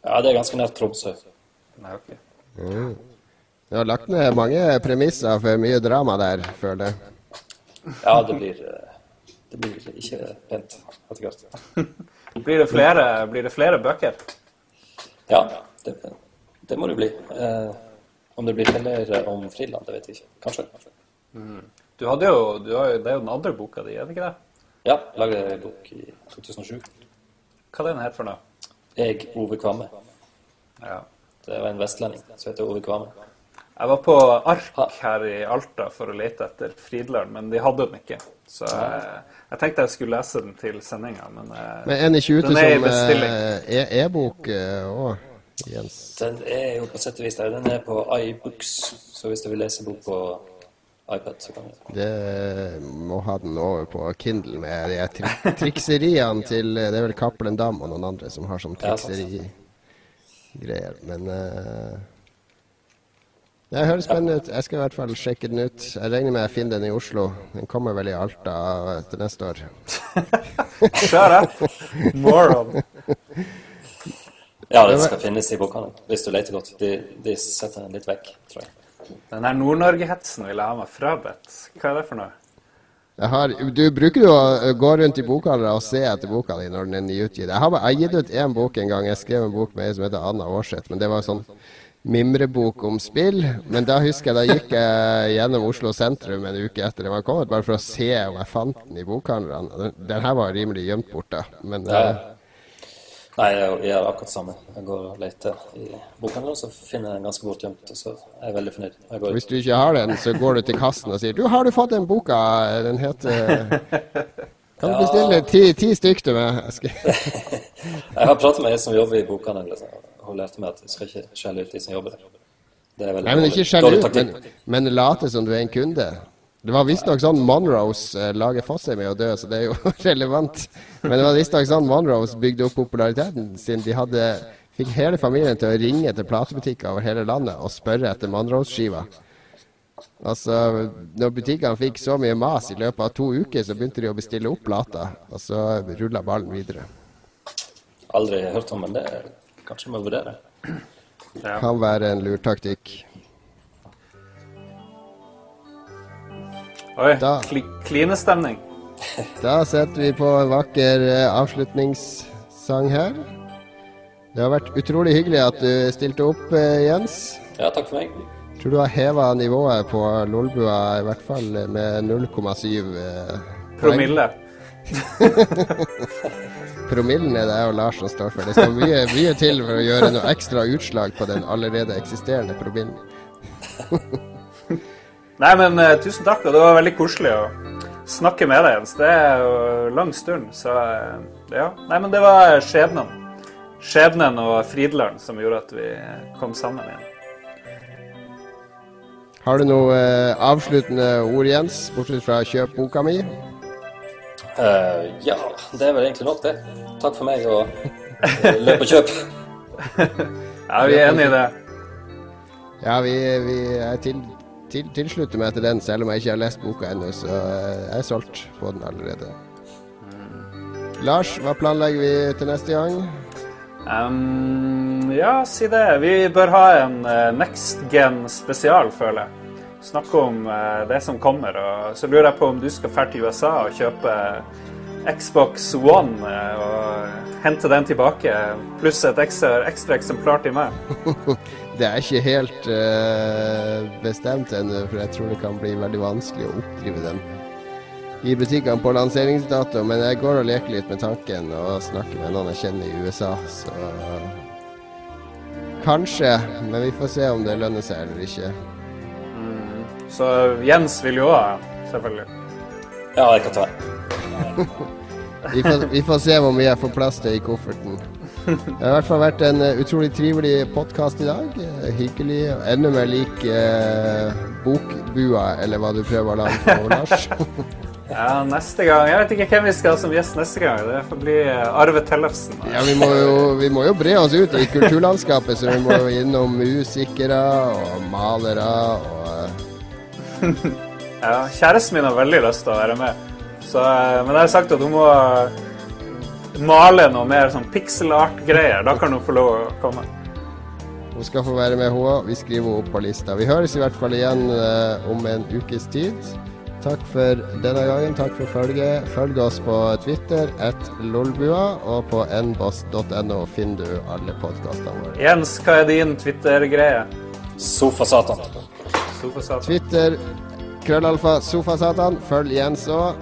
Speaker 3: Ja, det er ganske nært Tromsø.
Speaker 1: Nei, ok.
Speaker 2: Du har lagt ned mange premisser for mye drama der, føler jeg.
Speaker 3: Ja, det blir, eh, det blir ikke pent etter hvert.
Speaker 1: Blir det flere, blir det flere bøker?
Speaker 3: Ja, det, det må det bli. Eh, om det blir flere om Friland, det vet jeg ikke. Kanskje.
Speaker 1: Du hadde jo, du har jo, Det er jo den andre boka di, er det ikke det?
Speaker 3: Ja, lagde en bok i 2007.
Speaker 1: Hva er den her for noe?
Speaker 3: Jeg, Ove Kvamme.
Speaker 1: Ja.
Speaker 3: Det var en vestlending som heter Ove Kvamme.
Speaker 1: Jeg var på Ark her i Alta for å lete etter Fridland, men de hadde den ikke. Så jeg, jeg tenkte jeg skulle lese den til sendinga, men, men
Speaker 2: Men er i 20
Speaker 1: den er i
Speaker 2: som eh, er e-bok òg, Jens.
Speaker 3: Den er jo på sett og vis der. Den er på iBooks, så hvis du vil lese bok på iPad, så kan du
Speaker 2: Det må ha den over på Kindle med de tri trikseriene til Det er vel Cappelen Dam og noen andre som har sånn
Speaker 3: Ja, sant.
Speaker 2: trikserigreier. Men uh, det høres spennende ut. Jeg skal i hvert fall sjekke den ut. Jeg regner med jeg finner den i Oslo. Den kommer vel i Alta til neste år.
Speaker 1: Kjør det! Moron.
Speaker 3: Ja, den skal finnes i bokhandelen, hvis du leter godt. De, de setter den litt vekk, tror jeg.
Speaker 1: Den her Nord-Norge-hetsen vil jeg ha meg frabedt. Hva er det for noe?
Speaker 2: Jeg har, du bruker jo å gå rundt i bokhandler og se etter boka di når den er nyutgitt. Jeg har, bare- jeg har gitt ut én bok en gang. Jeg skrev en bok med ei som heter Anna Aarseth. Men det var sånn mimrebok om spill. Men da husker jeg da gikk jeg gjennom Oslo sentrum en uke etter den var kommet, bare for å se om jeg fant den i bokhandlerne. Den- Den her var rimelig gjemt bort, da. Men
Speaker 3: Ja.
Speaker 2: eh,
Speaker 3: Nei, jeg gjør akkurat det samme. Jeg går og leter i bokhandelen, så finner jeg den ganske godt gjemt, og så er jeg veldig fornøyd. Jeg går
Speaker 2: hvis du ikke har den, så går du til kassen og sier Du, har du fått den boka? Den heter Kan du bestille ti, ti stykk til meg? Jeg
Speaker 3: har pratet med en som jobber i bokhandelen, liksom, og hun lærte meg at jeg skal ikke skjelle ut de som jobber der. Er
Speaker 2: Nei, men ikke
Speaker 3: skjelle
Speaker 2: ut, men, men late som du er en kunde. Det var visstnok sånn Monroes eh, lager Fossheim med å dø, så det er jo relevant. Men det var visstnok sånn Monroes bygde opp populariteten sin. De hadde, fikk hele familien til å ringe til platebutikker over hele landet og spørre etter Monroes-skiva. Altså, når butikkene fikk så mye mas i løpet av to uker, så begynte de å bestille opp plater. og så rulla ballen videre.
Speaker 3: Aldri hørt om, men det kanskje må vurdere.
Speaker 1: Ja.
Speaker 2: Kan være en lur taktikk.
Speaker 1: Oi,
Speaker 2: Da.
Speaker 1: kli, klinestemning.
Speaker 2: Da setter vi på en vakker eh, avslutningssang her. Det har vært utrolig hyggelig at du stilte opp, eh, Jens.
Speaker 3: Ja, takk for meg.
Speaker 2: Tror du har heva nivået på Lolbua i hvert fall med 0,7 eh.
Speaker 1: Promille.
Speaker 2: Promillen er det jeg og Lars som står for. Det skal mye, mye til for å gjøre noe ekstra utslag på den allerede eksisterende promillen.
Speaker 1: Nei, men uh, tusen takk, og det var veldig koselig å snakke med deg, Jens. Det er jo lang stund, så uh, ja. Nei, men det var skjebnen. Skjebnen og Fridland som gjorde at vi kom sammen igjen.
Speaker 2: Har du noe eh, avsluttende ord, Jens, bortsett fra kjøp boka mi?
Speaker 3: Uh, ja, det er vel egentlig nok, det. Takk for meg, og løp og kjøp.
Speaker 1: Ja, vi er enig i det.
Speaker 2: Ja, vi, vi er til, til, tilslutter meg til den, selv om jeg ikke har lest boka ennå, så eh, jeg er solgt på den allerede. Lars, hva planlegger vi til neste gang?
Speaker 1: Um, ja, si det. Vi bør ha en eh, Next Gen spesial, føler jeg. Snakke om eh, det som kommer. Og så lurer jeg på om du skal dra til USA og kjøpe Xbox One og hente den tilbake, pluss et ekstra, ekstra eksemplar til meg.
Speaker 2: Det er ikke helt uh, bestemt ennå, for jeg tror det kan bli veldig vanskelig å oppdrive den i butikkene på lanseringsdato. Men jeg går og leker litt med tanken og snakker med noen jeg kjenner i USA, så Kanskje, men vi får se om det lønner seg eller ikke.
Speaker 1: Så Jens vil jo òg, selvfølgelig.
Speaker 3: Ja, jeg kan ta.
Speaker 2: Vi får, vi får se hvor mye jeg får plass til i kofferten. Det har i hvert fall vært en eh, utrolig trivelig podkast i dag. Eh, hyggelig. og Enda mer lik eh, Bokbua, eller hva du prøver å lage for Lars.
Speaker 1: Ja, neste gang Jeg vet ikke hvem vi skal ha som gjest neste gang. Det får bli eh, Arve Tellefsen.
Speaker 2: Ja, vi må, jo, vi må jo bre oss ut i kulturlandskapet, så vi må jo innom musikere og malere og
Speaker 1: Ja, kjæresten min har veldig lyst til å være med. Så, men jeg har sagt at hun må male noe mer sånn pixel art-greier. Da kan hun få lov å komme.
Speaker 2: Hun skal få være med, hun òg. Vi skriver henne opp på lista. Vi høres i hvert fall igjen eh, om en ukes tid. Takk for denne gangen. Takk for følget. Følg oss på Twitter, at lolbua, og på nboss.no finner du alle podkastene våre.
Speaker 1: Jens, hva er din Twitter-greie?
Speaker 3: Sofasatan.
Speaker 1: Sofa
Speaker 2: Twitter, krøllalfa, sofasatan. Følg Jens òg.